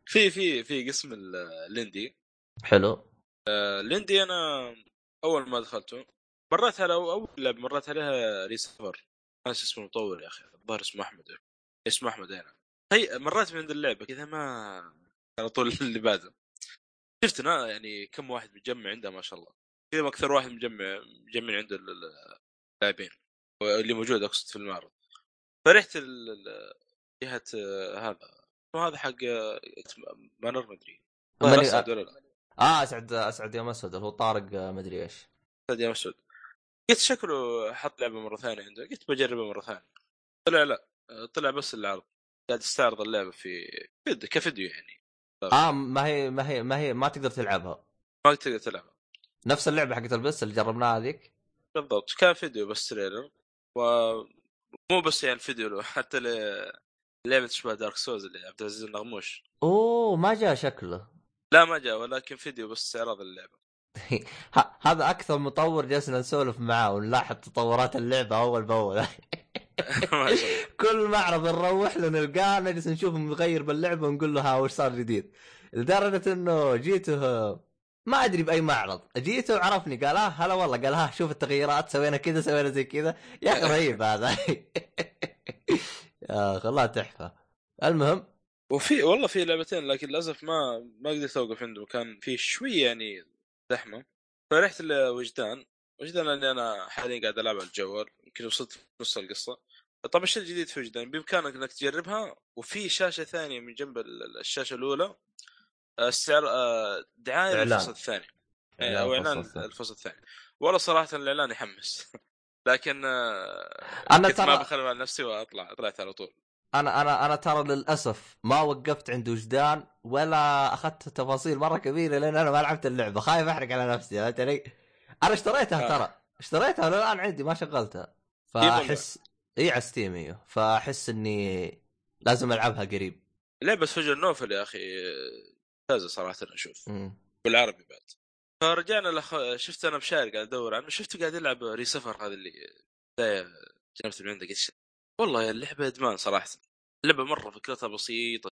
في في في قسم الليندي حلو. آه، ليندي أنا أول ما دخلته مريت على اول لعبه مريت عليها ريسفر ناس اسمه المطور يا أخي الظاهر اسمه أحمد اسمه أحمد هنا. هي مريت من عند اللعبة كذا ما على طول اللي بعده. شفت أنا يعني كم واحد مجمع عنده ما شاء الله. كذا أكثر واحد مجمع مجمع عنده اللاعبين. اللي موجود أقصد في المعرض. فرحت جهة هذا. هذا حق مانر ما أدري. آه اسعد أسعد يوم أسود هو طارق ما أدري إيش. أسعد يوم أسود. قلت شكله حط لعبة مرة ثانية عنده. قلت بجربها مرة ثانية. طلع لا طلع بس العرض. قاعد يستعرض اللعبة في فيديو كفيديو يعني. آه ما هي ما هي ما هي ما تقدر تلعبها. ما تقدر تلعبها. نفس اللعبة حقت البس اللي جربناها هذيك. بالضبط. كان فيديو بس trailer. و مو بس يعني الفيديو حتى لعبة تشبه دارك سوز اللي عبد العزيز النغموش. أوه ما جاء شكله. لا ما جاء ولكن فيديو بس استعراض اللعبة. هذا أكثر مطور جلسنا نسولف معاه ونلاحظ تطورات اللعبة أول بأول. كل معرض نروح له نلقاه نجلس نشوف متغير باللعبة ونقول له ها وش صار جديد؟ لدرجة إنه جيته ما أدري بأي معرض. جيته وعرفني قال آه هلا والله. قال ها شوف التغييرات سوينا كذا سوينا زي كذا. يا أخي رهيب هذا. يا والله تحفة. المهم وفي والله في لعبتين لكن للأسف ما ما قدرت أوقف عندهم. كان في شوية يعني زحمة. فرحت لوجدان. وجدان لأني أنا حاليا قاعد ألعب على الجوال. يمكن وصلت نص القصة. طبعا الشيء الجديد في وجدان بإمكانك إنك تجربها. وفي شاشة ثانية من جنب الشاشة الأولى. السعر آه، دعاية للفصل الثاني. إيه، أو إعلان الفصل الثاني. والله صراحة الإعلان يحمس. لكن آه، أنا ترى ما بخلي على نفسي وأطلع طلعت على طول. أنا أنا أنا ترى للأسف ما وقفت عند وجدان ولا أخذت تفاصيل مرة كبيرة لأن أنا ما لعبت اللعبة. خايف أحرق على نفسي فهمت علي؟ أنا اشتريتها آه. ترى. اشتريتها الآن عندي ما شغلتها. فاحس إي على ستيم إيوه. فأحس إني لازم ألعبها قريب. لعبه فجر نوفل يا أخي ممتازه صراحة أشوف. بالعربي بعد. فرجعنا لخ... شفت أنا بشاير قاعد أدور عنه. شفته قاعد يلعب ريسفر هذا اللي بدايه جنبت من عندك والله اللعبة أدمان صراحة. اللعبة مرة فكرتها بسيطة.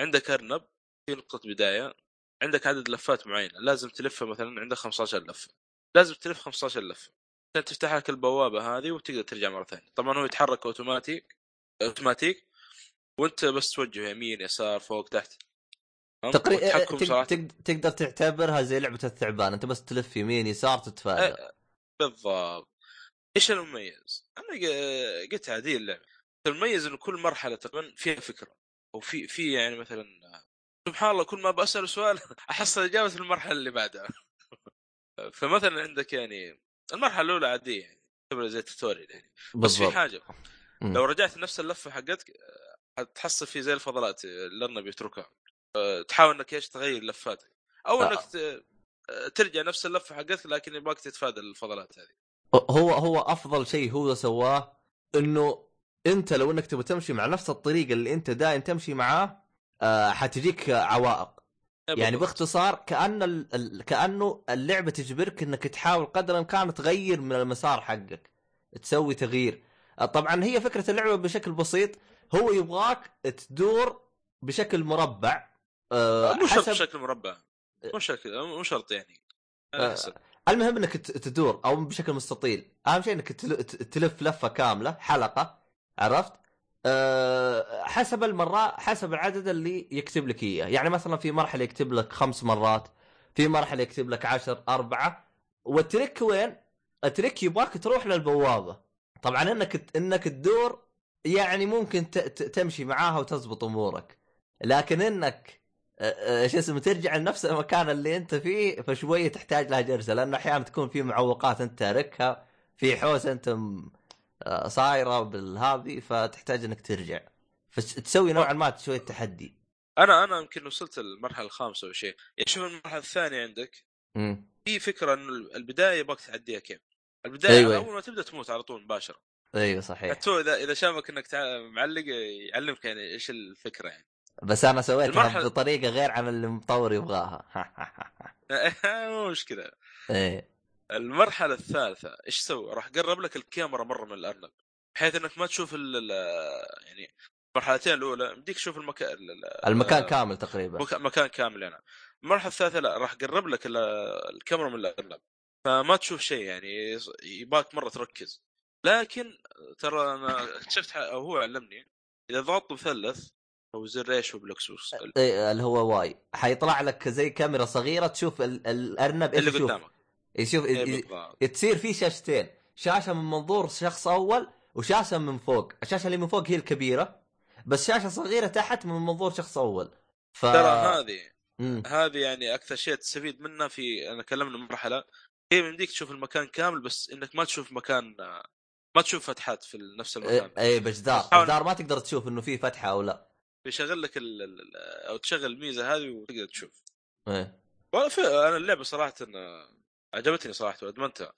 عندك أرنب في نقطة بداية. عندك عدد لفات معينه لازم تلفها مثلا عندك 15 لفه لازم تلف 15 لفه عشان تفتح لك البوابة هذه وتقدر ترجع مرة ثانية. طبعا هو يتحرك أوتوماتيك أوتوماتيك. وأنت بس توجه يمين يسار فوق تحت. تقريبا تقدر تعتبرها زي لعبة الثعبان. أنت بس تلف يمين يسار تتفادى. بالضبط. إيش المميز؟ أنا قلت عادي اللعبة المميز إنه كل مرحلة تقريبا فيها فكرة وفي في يعني مثلا سبحان الله كل ما بسال سؤال احصل إجابة في المرحلة اللي بعدها فمثلا عندك يعني المرحلة الأولى عادية يعني زي التوتوريال يعني بس. في حاجة لو رجعت نفس اللفة حقتك تحصل في زي الفضلات اللي الارنب يتركها تحاول إنك إيش تغير لفاتك أو إنك آه. ترجع نفس اللفة حقتك لكن يبغاك تتفادى الفضلات هذه هو هو أفضل شيء هو سواه إنه أنت لو إنك تبغى تمشي مع نفس الطريقة اللي أنت دايم تمشي معاه آه حتجيك عوائق. يعني باختصار كأن ال... كأنه اللعبة تجبرك إنك تحاول قدر الإمكان تغير من المسار حقك تسوي تغيير. طبعا هي فكرة اللعبة بشكل بسيط هو يبغاك تدور بشكل مربع آه مو شرط بشكل مربع. مو شكل مو شرط يعني. آه المهم انك تدور أو بشكل مستطيل. اهم شيء انك تلف لفة كاملة حلقة عرفت؟ أه حسب المرات حسب العدد اللي يكتب لك إياه. يعني مثلا في مرحلة يكتب لك خمس مرات في مرحلة يكتب لك عشر أربعة. وال trick وين؟ ال trick يبغاك تروح للبوابة. طبعا إنك إنك تدور يعني ممكن تمشي معاها وتزبط أمورك. لكن إنك شو اسمه ترجع لنفس المكان اللي انت فيه فشويه تحتاج لها جلسه لأنه أحيانا تكون في معوقات أنت تاركها في حوس أنت صايرة بالهذه فتحتاج إنك ترجع. فتسوي نوعا ما شوية تحدي أنا أنا يمكن وصلت المرحله الخامسة أو شيء. يعني شوف المرحلة الثانية عندك؟ في فكرة إنه البداية يبغاك تعديها كيف؟ البداية أيوة. أول ما تبدأ تموت على طول مباشرة. أيوه صحيح. حتى إذا إذا شافك إنك معلق يعلمك يعني إيش الفكرة يعني. بس أنا سويتها المرحلة... بطريقة غير عن اللي المطور يبغاها. مو مشكلة. إيه. المرحلة الثالثة إيش سوى؟ راح قرب لك الكاميرا مرة من الأرنب بحيث إنك ما تشوف ال يعني المرحلتين الأولى يمديك تشوف المكان المكان كامل تقريبا. مك... مكان كامل يعني المرحلة الثالثة لا راح قرب لك الكاميرا من الأرنب. فما تشوف شيء يعني يباك مرة تركز. لكن ترى أنا اكتشفت أو هو علمني إذا ضغطت مثلث أو زر إيش هو بالاكسوس إيه اللي هو واي. حيطلع لك زي كاميرا صغيرة تشوف الأرنب اللي قدامك. يشوف إيه تصير في شاشتين. شاشة من منظور شخص أول وشاشة من فوق. الشاشة اللي من فوق هي الكبيرة بس شاشة صغيرة تحت من منظور شخص أول. ف... ترى هذه هذه يعني أكثر شيء تستفيد منها في أنا كلمنا مرحلة. هي يمديك تشوف المكان كامل بس إنك ما تشوف مكان ما تشوف فتحات في نفس المكان. اي إيه بجدار بجدار ما تقدر تشوف إنه في فتحة أو لا. بيشغل لك ال ال أو تشغل الميزة هذه وتقدر تشوف. إيه. أنا اللعبة صراحة عجبتني صراحة وأدمنتها.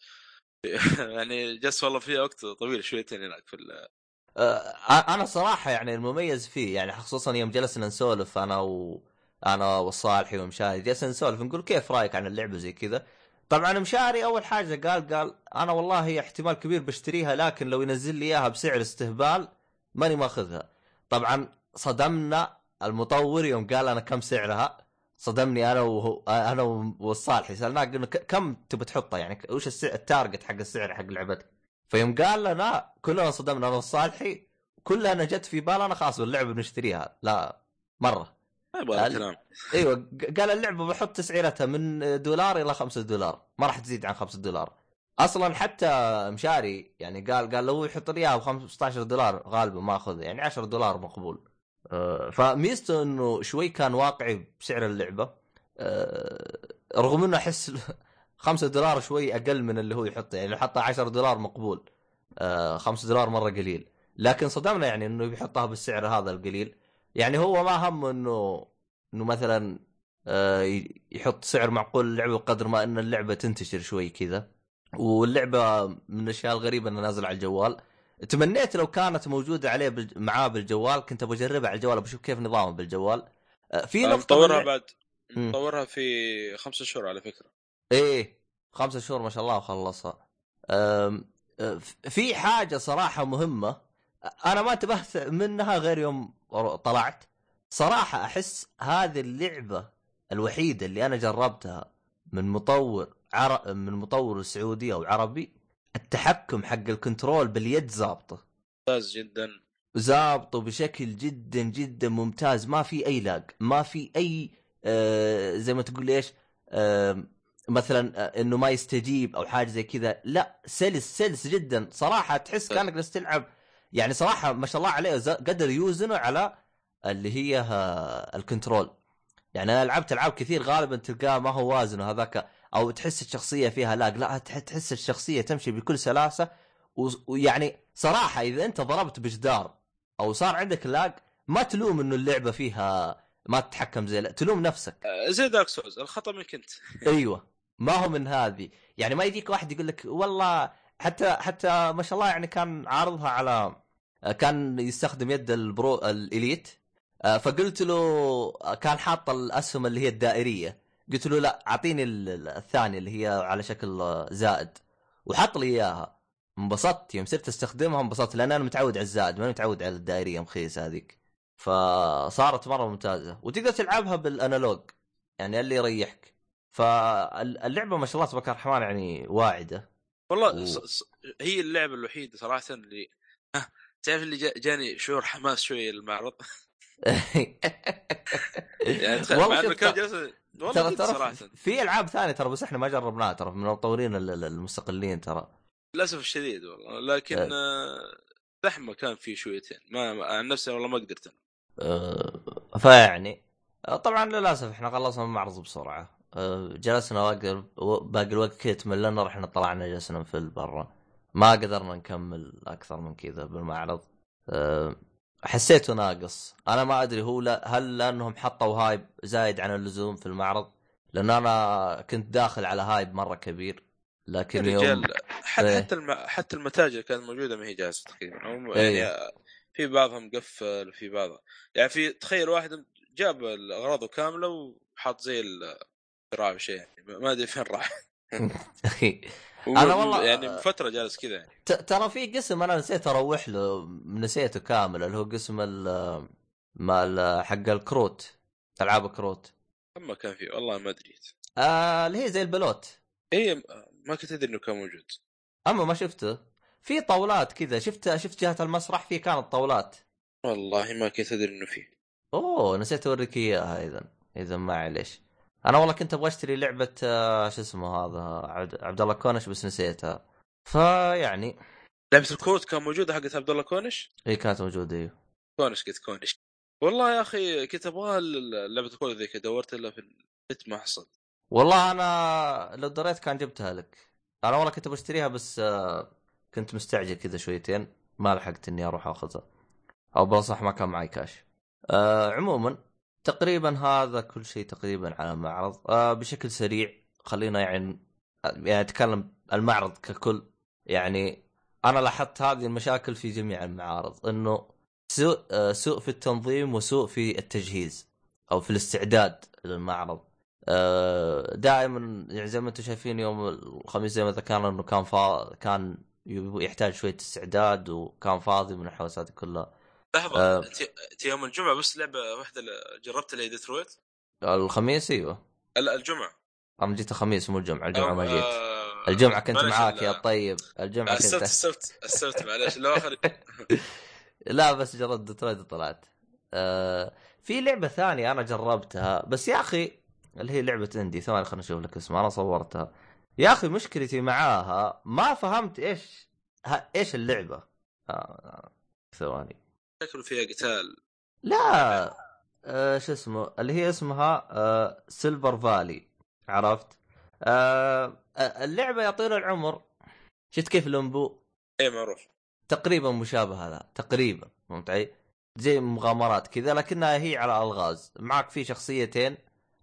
يعني جلست والله فيها وقت طويل شويتين هناك في أه أنا صراحة يعني المميز فيه يعني خصوصا يوم جلسنا نسولف أنا و أنا والصالحي ومشاهد جلسنا نسولف نقول كيف رأيك عن اللعبة زي كذا؟ طبعا مشاري أول حاجة قال قال أنا والله احتمال كبير بشتريها لكن لو ينزل لي إياها بسعر استهبال ماني ماخذها. طبعا صدمنا المطور يوم قال أنا كم سعرها؟ صدمني أنا وهو أنا والصالحي سألناه قلنا كم تبي تحطها يعني وش السعر التارجت حق السعر حق لعبتك؟ فيوم قال لنا كلنا صدمنا أنا والصالحي. كلنا جت في بالنا خلاص اللعبه بنشتريها. لا مرة. قال... أيوه قال اللعبة بحط تسعيرتها من دولار إلى خمسة دولار. ما راح تزيد عن خمسة دولار. أصلا حتى مشاري يعني قال قال لو يحط لي إياها ب 15 دولار غالبا ما أخذها. يعني 10 دولار مقبول. فميزته إنه شوي كان واقعي بسعر اللعبة. آه، رغم إنه أحس 5 دولار شوي أقل من اللي هو يحطه يعني لو حطها 10 دولار مقبول. 5 دولار مرة قليل. لكن صدمنا يعني إنه بيحطها بالسعر هذا القليل. يعني هو ما هم إنه إنه مثلا يحط سعر معقول للعبة بقدر ما إن اللعبة تنتشر شوي كذا. واللعبة من الأشياء الغريبة إنها نازلة على الجوال. تمنيت لو كانت موجودة عليه بال... معاه بالجوال كنت أبغى أجربها على الجوال بشوف كيف نظامه بالجوال. أه، في نقطة مطورها بعد مطورها في خمسة شهور على فكرة. إيه خمسة شهور ما شاء الله وخلصها أه، في حاجة صراحة مهمة أنا ما انتبهت منها غير يوم طلعت. صراحة أحس هذه اللعبة الوحيدة اللي أنا جربتها من مطور عر... من مطور سعودي أو عربي التحكم حق ال control باليد ظابطه ممتاز جدا. ظابطه بشكل جدا جدا ممتاز. ما في أي lag. ما في أي آه زي ما تقول إيش آه مثلا آه إنه ما يستجيب أو حاجة زي كذا. لا سلس سلس جدا. صراحة تحس كأنك جالس تلعب. يعني صراحة ما شاء الله عليه قدر يوزنه على اللي هي آه، ال control. يعني أنا لعبت ألعاب كثير غالبا تلقاه ما هو وازن هذاك أو تحس الشخصية فيها lag. لا تحس الشخصية تمشي بكل سلاسة ويعني صراحة إذا أنت ضربت بجدار أو صار عندك lag ما تلوم إنه اللعبة فيها ما تتحكم زي لا. تلوم نفسك. آه، زي Dark Souls الخطأ منك أنت. أيوه. ما هو من هذه. يعني ما يجيك واحد يقول لك والله حتى حتى ما شاء الله يعني كان عارضها على كان يستخدم يد ال Pro ال Elite. آه، فقلت له كان حاط الأسهم اللي هي الدائرية. قلت له لا أعطيني الثانية اللي هي على شكل زائد وحط لي إياها. انبسطت يوم صرت أستخدمها انبسطت لأن أنا متعود على الزائد ماني متعود على الدائرية مخيس هذيك. فصارت مرة ممتازة. وتقدر تلعبها بالأنالوج يعني اللي يريحك. فاللعبة ما شاء الله تبارك الرحمن يعني واعدة. والله و... هي اللعبة الوحيدة صراحة اللي تعرف اللي جاني شعور حماس شوية المعرض يعني والله كان جالس ترى صراحة. في ألعاب ثانية ترى بس إحنا ما جربناها ترى من المطورين المستقلين ترى. للأسف الشديد والله. لكن أه. آه، زحمة كان في شويتين. ما عن نفسي والله ما قدرت أنا. أه فيعني آه، طبعا للأسف إحنا خلصنا المعرض بسرعة. أه جلسنا باقي الوقت كذا تملنا رحنا طلعنا جلسنا في برا. ما قدرنا نكمل أكثر من كذا بالمعرض. أه حسيته ناقص. أنا ما أدري هو لا هل لأنهم حطوا هايب زايد عن اللزوم في المعرض؟ لأن أنا كنت داخل على هايب مرة كبير لكن يوم حتى إيه. حتى الم... حتى المتاجر كانت موجودة ما هي جاهزه تقريبا. إيه. يعني في بعضها مقفل في بعضها يعني في تخيل واحد جاب اغراضه كاملة وحاط زي الذراع شيء يعني ما أدري فين راح. أنا والله يعني من فترة جالس كذا يعني. ترى في قسم أنا نسيت أروح له نسيته كامل اللي هو قسم ال مال حق الكروت ألعاب الكروت أما كان في والله ما أدري. آه اللي هي زي البلوت. اي ما كنت أدري إنه كان موجود. أما ما شفته. في طاولات كذا شفت شفت جهة المسرح؟ في كانت طاولات. والله ما كنت أدري إنه في. أوه نسيت أوريك إياها اذا اذا معليش أنا والله كنت أبغى أشتري لعبة آه، شو اسمه هذا عبد الله كونش بس نسيتها. فيعني لعبة الكروت كان موجودة حقت عبد الله كونش؟ إي كانت موجودة أيوه كونش قلت كونش. والله يا أخي كنت أبغى لعبة الكروت ذيك دورت لها في النت ما حصل. والله أنا لو دريت كان جبتها لك. أنا والله كنت بشتريها بس آه، كنت مستعجل كذا شويتين ما لحقت إني أروح أخذها. أو بصح ما كان معي كاش أه عموما تقريبا هذا كل شيء تقريبا على المعرض أه بشكل سريع خلينا يعني يعني أتكلم المعرض ككل. يعني أنا لاحظت هذه المشاكل في جميع المعارض إنه سوء آه، سوء في التنظيم وسوء في التجهيز أو في الاستعداد للمعرض. آه، دائما يعني زي ما أنتم شايفين يوم الخميس زي ما ذكرنا إنه كان فا... كان يحتاج شوية استعداد وكان فاضي من الحوسات كلها. لحظه آه. انت يوم الجمعة بس لعبة واحدة جربت اللي ديترويت؟ الخميس أيوه. لا الجمعة. أنا جيت الخميس مو الجمعة الجمعة ما جيت. آه الجمعة كنت معاك يا طيب. الجمعة كنت. السبت السبت السبت معليش. الآخر لا بس جربت ديترويت وطلعت. آه في لعبة ثانية أنا جربتها. بس يا أخي اللي هي لعبة indie. ثواني خلينا نشوف لك اسمها. أنا صورتها. يا أخي مشكلتي معاها ما فهمت إيش إيش اللعبة. آه ثواني. شكله فيها قتال. لا آه شو اسمه اللي هي اسمها آه سيلفر فالي عرفت؟ آه اللعبة يا طويل العمر. شفت كيف لمبو؟ اي معروف. تقريبا مشابه هذا تقريبا فهمت علي؟ زي مغامرات كذا لكنها هي على ألغاز. معك في شخصيتين.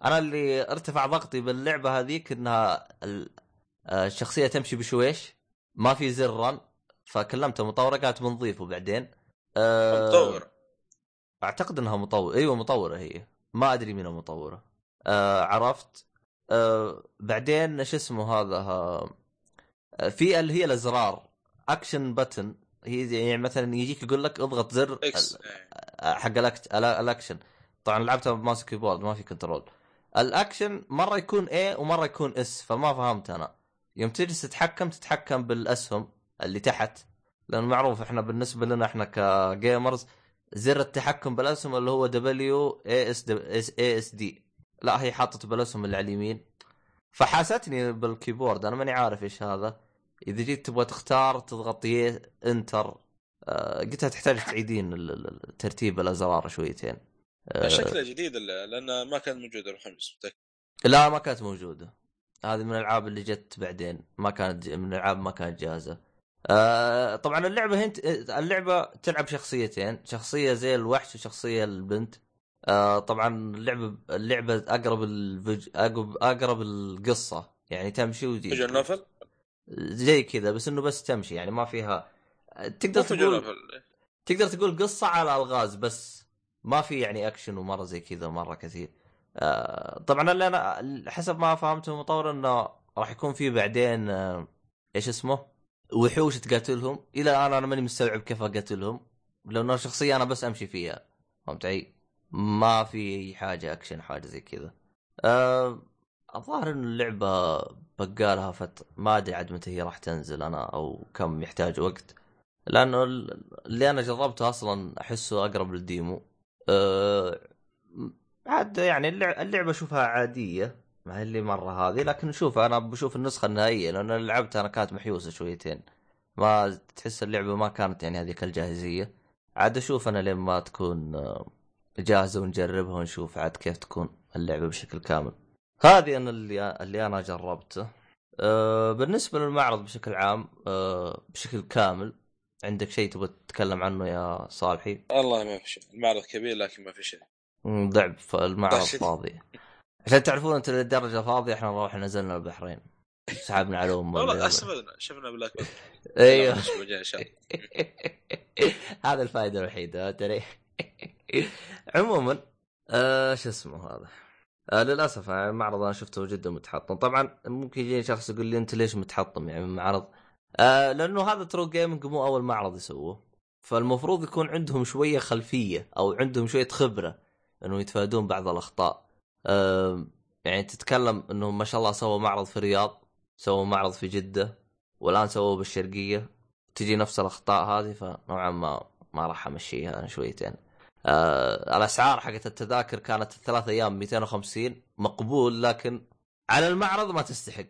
أنا اللي ارتفع ضغطي باللعبة هذيك إنها الشخصية تمشي بشويش. ما في زر run. فكلمت المطوره قالت بنضيفه بعدين أه مطور. أعتقد إنها مطور. أيوه مطورة هي. ما أدري مين المطوره أه عرفت. أه بعدين شو اسمه هذا ها في اللي هي الأزرار. action button هي يعني مثلا يجيك يقول لك اضغط زر X حق ال act... ال action. طبعا لعبتها ب mouse keyboard ما في control ال action مرة يكون E ومرة يكون S فما فهمت أنا. يوم تجلس تتحكم تتحكم بالأسهم اللي تحت. لأن معروف إحنا بالنسبة لنا إحنا ك gamers زر التحكم بالأسهم اللي هو W A S A S D لا هي حاطت بالأسهم اللي على اليمين. فحاستني بال keyboard أنا ماني عارف إيش هذا. إذا جيت تبغى تختار تضغط انتر آه قلتها تحتاج تعيدين ترتيب الأزرار شويتين. آه شكلها جديد لأن ما كانت موجودة بالخمس متأكد. لا ما كانت موجودة. هذه من الألعاب اللي جت بعدين ما كانت من الألعاب ما كانت جاهزة. آه طبعا اللعبة هنت اللعبة تلعب شخصيتين شخصية زي الوحش وشخصية البنت. آه طبعا اللعبة اللعبة أقرب الفج... اقرب أقرب القصة يعني تمشي وتجي فيجوال نوفل؟ زي كذا بس إنه بس تمشي يعني ما فيها تقدر تقول تقدر تقول قصة على الغاز بس ما في يعني أكشن ومرة زي كذا مرة كثير. آه طبعا اللي أنا حسب ما فهمته المطور إنه راح يكون في بعدين آه إيش اسمه؟ وحوش تقاتلهم. إلى الآن أنا ماني مستوعب كيف أقاتلهم. لأنه شخصيه أنا بس أمشي فيها. فهمت علي؟ ما في حاجة أكشن حاجة زي كذا. أه الظاهر إن اللعبة بقالها فترة ما أدري عاد متى هي راح تنزل أنا أو كم يحتاج وقت. لأنه اللي أنا جربته أصلا أحسه أقرب للديمو. أه عاد يعني اللعبة أشوفها عادية. ما هي اللي مرة هذه لكن شوف أنا بشوف النسخة النهائية لأن لعبتها أنا كانت محيوسة شويتين ما تحس اللعبة ما كانت يعني هذيك الجاهزية عاد أشوف أنا لين ما تكون آه، جاهزة ونجربها ونشوف عاد كيف تكون اللعبة بشكل كامل هذه أنا اللي اللي أنا جربته أه بالنسبة للمعرض بشكل عام أه بشكل كامل عندك شيء تبغى تتكلم عنه يا صالحي؟ والله ما في شيء، المعرض كبير لكن ما في شيء. ضعف المعرض فاضي. عشان تعرفون انت للدرجه فاضية إحنا نروح نزلنا البحرين. سحبنا على امه والله استفدنا شفنا بلاك أيوه. هذا الفائدة الوحيدة ترى عموما آه شو اسمه هذا؟ آه للأسف يعني المعرض أنا شفته جدا متحطم. طبعا ممكن يجيني شخص يقول لي أنت ليش متحطم يعني من معرض؟ آه لأنه هذا True Gaming مو أول معرض يسووه. فالمفروض يكون عندهم شوية خلفية أو عندهم شوية خبرة إنه يتفادون بعض الأخطاء. آه يعني تتكلم إنهم ما شاء الله سووا معرض في الرياض سووا معرض في جدة والآن سووه بالشرقية. تجي نفس الأخطاء هذه فنوعا ما ما راح أمشيها أنا شويتين. آه الأسعار حقت التذاكر كانت ثلاث أيام 250 مقبول لكن على المعرض ما تستحق.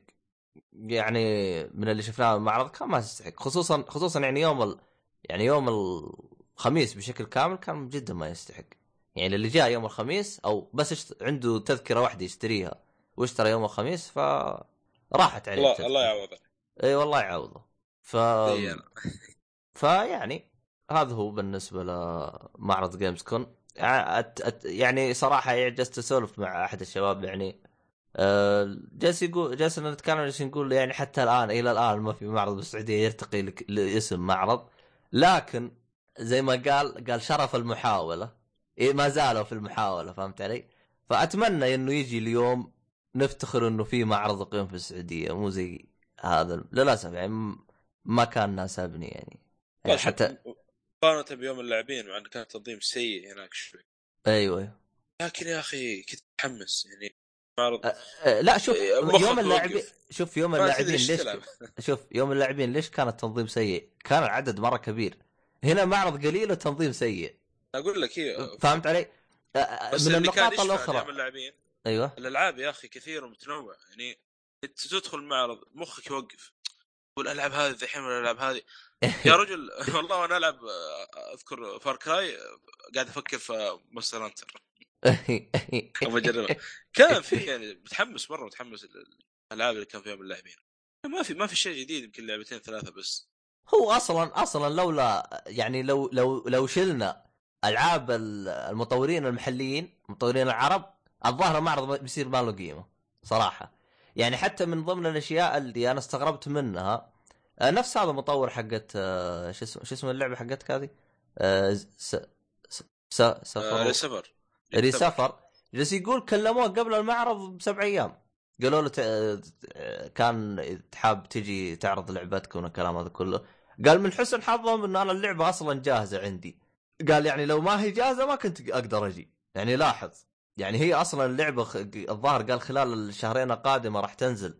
يعني من اللي شفناه المعرض كان ما تستحق. خصوصا خصوصا يعني يوم ال... يعني يوم الخميس بشكل كامل كان جدا ما يستحق. يعني اللي جاء يوم الخميس أو بس. عنده تذكرة واحدة يشتريها واشترى يوم الخميس ف راحت عليه الله الله يعوضه. إي والله يعوضه. ف فيعني هذا هو بالنسبة لمعرض جيمز كون يعني صراحة جلست اسولف مع أحد الشباب يعني آه، جالس يقول جالس نتكلم جالس نقول يعني حتى الآن إلى الآن ما في معرض بالسعودية يرتقي لاسم معرض. لكن زي ما قال قال شرف المحاولة. إيه ما زالوا في المحاولة فهمت علي؟ فأتمنى إنه يجي اليوم نفتخر إنه في معرض قيم في السعودية مو زي هذا للأسف يعني ما كان ناسبني يعني, يعني حتى مقارنة بيوم اللاعبين مع إنه كان تنظيم سيء هناك شوي. أيوه. لكن يا أخي كنت متحمس يعني. معرض أه لا شوف يوم اللاعبين شوف يوم اللاعبين ليش شوف يوم اللاعبين ليش كان التنظيم سيء؟ كان العدد مرة كبير. هنا معرض قليل وتنظيم سيء. أقول لك هي فهمت علي؟ بس من النقاط الأخرى. أيوه. الألعاب يا أخي كثير ومتنوع يعني تدخل المعرض مخك يوقف تقول ألعب هذه الحين ولا ألعب هذه. يا رجل والله وأنا ألعب أذكر Far Cry قاعد أفكر في Monster Hunter أبغى أجربها. كان في يعني متحمس مرة متحمس الألعاب اللي كان فيها من اللاعبين. ما في ما في شيء جديد يمكن لعبتين ثلاثة بس. هو أصلا أصلا لولا يعني لو لو لو شلنا ألعاب المطورين المحليين المطورين العرب الظاهر المعرض بيصير ما له قيمة صراحة. يعني حتى من ضمن الأشياء اللي أنا استغربت منها آه، نفس هذا المطور حقت آه، شو اسمه شو اسمه اللعبة حقتك هذه؟ آه، س س سفر. ريسفر. ريسفر. جالس يقول كلموه قبل المعرض بسبع أيام. قالوا له كان حاب تجي تعرض لعبتكم والكلام هذا كله. قال من حسن حظهم إن أنا اللعبة أصلا جاهزة عندي. قال يعني لو ما هي جاهزة ما كنت أقدر أجي. يعني لاحظ. يعني هي أصلا اللعبة الظاهر قال خلال الشهرين القادمة راح تنزل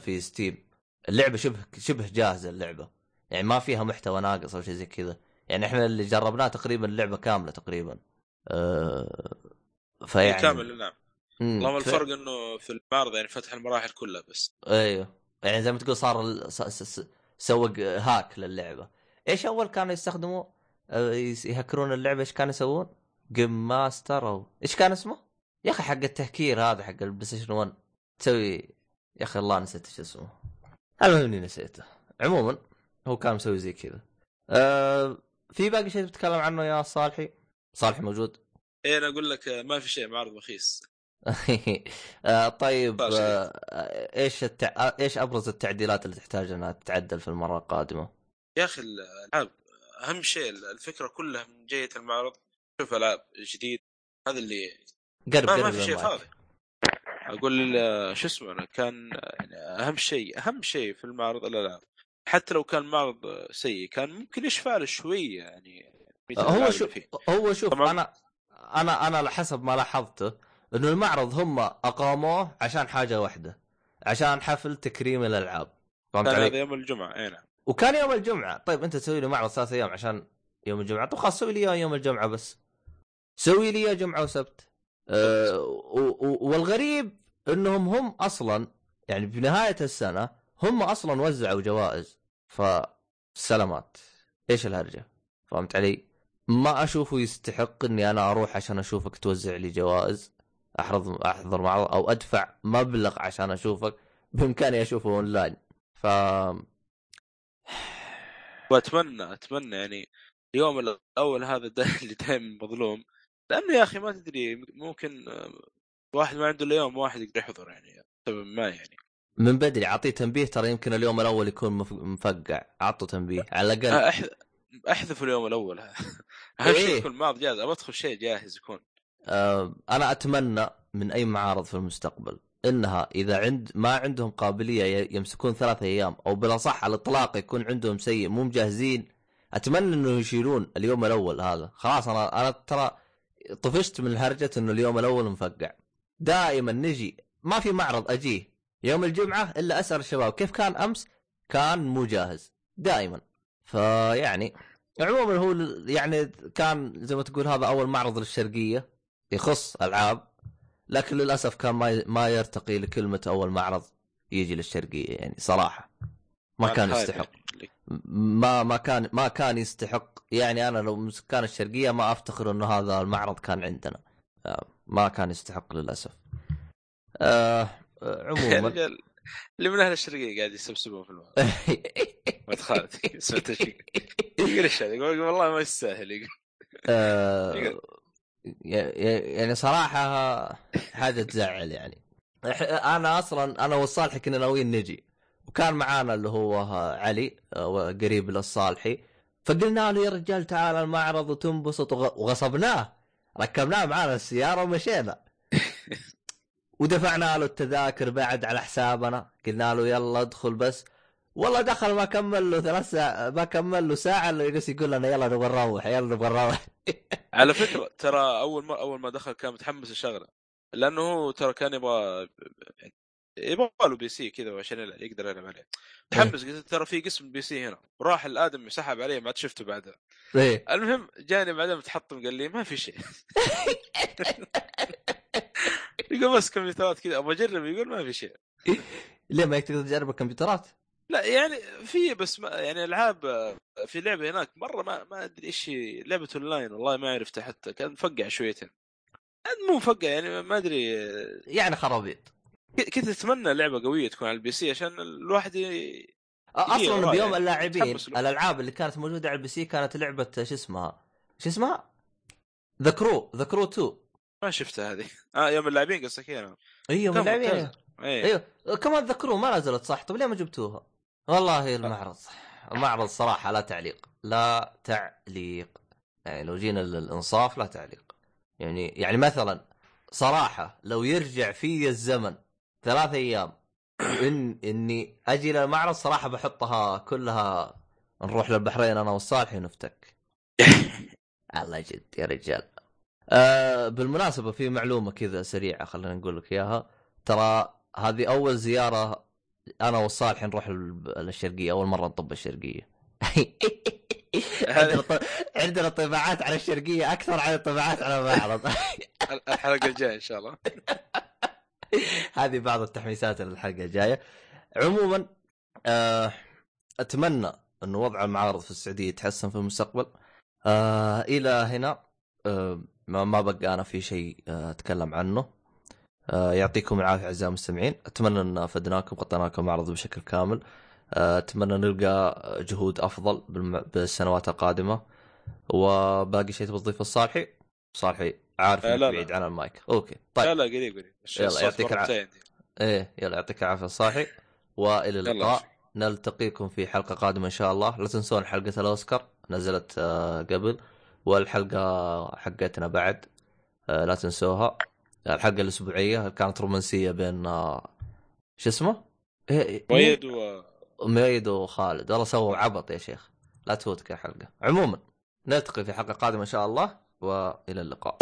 في ستيم. اللعبة شبه شبه جاهزة اللعبة. يعني ما فيها محتوى ناقص أو شيء زي كذا. يعني إحنا اللي جربناه تقريبا اللعبة كاملة تقريبا. أه فيعني كامل نعم. اللهم ف... الفرق إنه في المعرض يعني فتح المراحل كلها بس. أيوه. يعني زي ما تقول صار سووا hack للعبة. إيش أول كانوا يستخدموا آه، يهكرون اللعبة إيش كانوا يسوون؟ Game Master أو إيش كان اسمه؟ يا أخي حق التهكير هذا حق البلاي ستيشن 1 تسوي يا أخي الله نسيت إيش اسمه. المهم إني نسيته. عموما هو كان مسوي زي كذا. أه في باقي شيء تتكلم عنه يا صالحي؟ صالحي موجود؟ إيه أنا أقول لك ما في شيء معرض رخيص. آه طيب آه إيش التع... إيش أبرز التعديلات اللي تحتاج إنها تتعدل في المرة القادمة؟ يا أخي الالعاب أهم شيء الفكرة كلها من جهه المعرض شوف ألعاب جديد هذا اللي قرب ما, ما في شيء فاضي أقول شو اسمه أنا كان يعني أهم شيء أهم شيء في المعرض الألعاب. حتى لو كان معرض سيء كان ممكن يشفع له شوية يعني هو شوف هو شوف طبعا. أنا أنا أنا على حسب ما لاحظته إنه المعرض هم أقاموه عشان حاجة واحدة عشان حفل تكريم الألعاب. فهمت علي؟ هذا يوم الجمعة. اي نعم. وكان يوم الجمعة. طيب أنت تسوي لي معرض ثلاث أيام عشان يوم الجمعة؟ طيب خلاص سوي لي يوم الجمعة بس. سوي لي جمعة وسبت. أه والغريب إنهم هم أصلا يعني بنهايه السنة هم أصلا وزعوا جوائز. فسلامات. إيش الهرجة؟ فهمت علي؟ ما أشوفه يستحق إني أنا أروح عشان أشوفك توزع لي جوائز. احضر أحضر معرض أو أدفع مبلغ عشان أشوفك بإمكاني أشوفه أونلاين. ف وأتمنى أتمنى يعني اليوم الأول هذا اللي دائما مظلوم. لأنه يا أخي ما تدري ممكن واحد ما عنده إلا يوم واحد يقدر يحضر يعني سبب ما يعني. من بدري أعطيه تنبيه ترى يمكن اليوم الأول يكون مفقع. أعطه تنبيه على الأقل. أح... احذف اليوم الأول. أهم شيء إيه. يكون جاهز أبغى أدخل شيء جاهز يكون. أه أنا أتمنى من أي معارض في المستقبل. إنها إذا عند ما عندهم قابلية يمسكون ثلاث أيام أو بالأصح على الإطلاق يكون عندهم سيء مو مجهزين أتمنى إنه يشيلون اليوم الأول هذا. خلاص أنا أنا ترى طفشت من هرجه إنه اليوم الأول مفقع. دائما نجي ما في معرض أجيه يوم الجمعة إلا أسأل الشباب كيف كان أمس؟ كان مو جاهز دائما. فيعني عموما هو يعني كان زي ما تقول هذا أول معرض للشرقية يخص ألعاب. لكن للأسف كان ما ما يرتقي لكلمة أول معرض يجي للشرقية يعني صراحة. ما كان يستحق. ما ما كان ما كان يستحق. يعني أنا لو من سكان الشرقية ما أفتخر إنه هذا المعرض كان عندنا. آه، ما كان يستحق للأسف. آه عموما. اللي من أهل الشرقية قاعد يسبسبون في المعرض ما تخالف سمعت يقول والله ما يستاهل. يقول. آه، يعني صراحة حاجة تزعل يعني. أنا أصلا أنا والصالح كنا ناويين نجي. وكان معانا اللي هو علي آه، قريب للصالحي. فقلنا له يا رجال تعال المعرض وتنبسط. وغصبناه. ركبناه معانا السيارة ومشينا. ودفعنا له التذاكر بعد على حسابنا. قلنا له يلا ادخل بس. والله دخل ما كمل له ثلاث ساعة ما كمل له ساعة إلا يجلس يقول لنا يلا نبغى نروح يلا نبغى نروح. على فكرة ترى أول ما أول ما دخل كان متحمس الشغلة لأنه هو ترى كان يبغى يبغى له PC كذا عشان يقدر يلعب عليه. تحمس قلت ترى في قسم PC هنا. وراح الآدم سحب عليه ما عاد شفته بعدها. إيه. المهم جاني بعدين متحطم قال لي ما في شيء. يقول بس كمبيوترات كذا أبغى أجرب يقول ما في شيء. ليه ما تقدر تجرب الكمبيوترات؟ لا يعني في بس ما يعني العاب في لعبة هناك مرة ما ما أدري إيش لعبة أونلاين والله ما عرفتها حتى كان مفقع شويتين. مو مفقع يعني ما أدري يعني خرابيط. كنت أتمنى لعبة قوية تكون على ال PC عشان الواحد ي... أصلا بيوم اللاعبين الألعاب اللي كانت موجودة على ال PC كانت لعبة شو اسمها؟ شو اسمها؟ The Crew The Crew 2 ما شفتها هذه. آه يوم اللاعبين قصدك أيوه يوم اللاعبين أيوه أيوه كمان The Crew ما نزلت صح؟ طيب ليه ما جبتوها؟ والله المعرض المعرض صراحة لا تعليق. لا تعليق. يعني لو جينا للإنصاف لا تعليق. يعني يعني مثلا صراحة لو يرجع في الزمن ثلاث أيام إن إني أجي للمعرض صراحة بحطها كلها نروح للبحرين أنا والصالح ونفتك. الله جد يا رجال. آه بالمناسبة في معلومة كذا سريعة خلينا نقول لك إياها. ترى هذه أول زيارة أنا والصالح نروح للشرقيه أول مرة نطب الشرقيه عندنا طباعات على الشرقيه أكثر عن الطباعات على المعرض الحلقة الجاية إن شاء الله. هذه بعض التحميسات للحلقة الجاية. عموما آه أتمنى انه وضع المعارض في السعودية يتحسن في المستقبل. آه إلى هنا آه ما بقى أنا في شيء أتكلم عنه. يعطيكم العافية أعزائي المستمعين. أتمنى أن افدناكم وغطينا لكم المعرض بشكل كامل. آه أتمنى نلقى جهود أفضل بالسنوات القادمة. وباقي شيء تبغى تضيفه الصالحي صالحي عارف آه لا بعيد عن ال mic. okay طيب. لا لا قريب قريب. يلا يعطيك العافيه إيه يلا يعطيك العافية صاحي وإلى اللقاء. نلتقيكم في حلقة قادمة إن شاء الله. لا تنسون حلقة الأوسكار. نزلت آه قبل. والحلقة حقتنا بعد آه لا تنسوها. الحلقة الأسبوعية كانت رومانسية بين آه شو اسمه؟ إيه مؤيد و مؤيد وخالد. والله سووا عبط يا شيخ. لا تفوتك الحلقة عموما نلتقي في حلقة قادمة إن شاء الله وإلى اللقاء.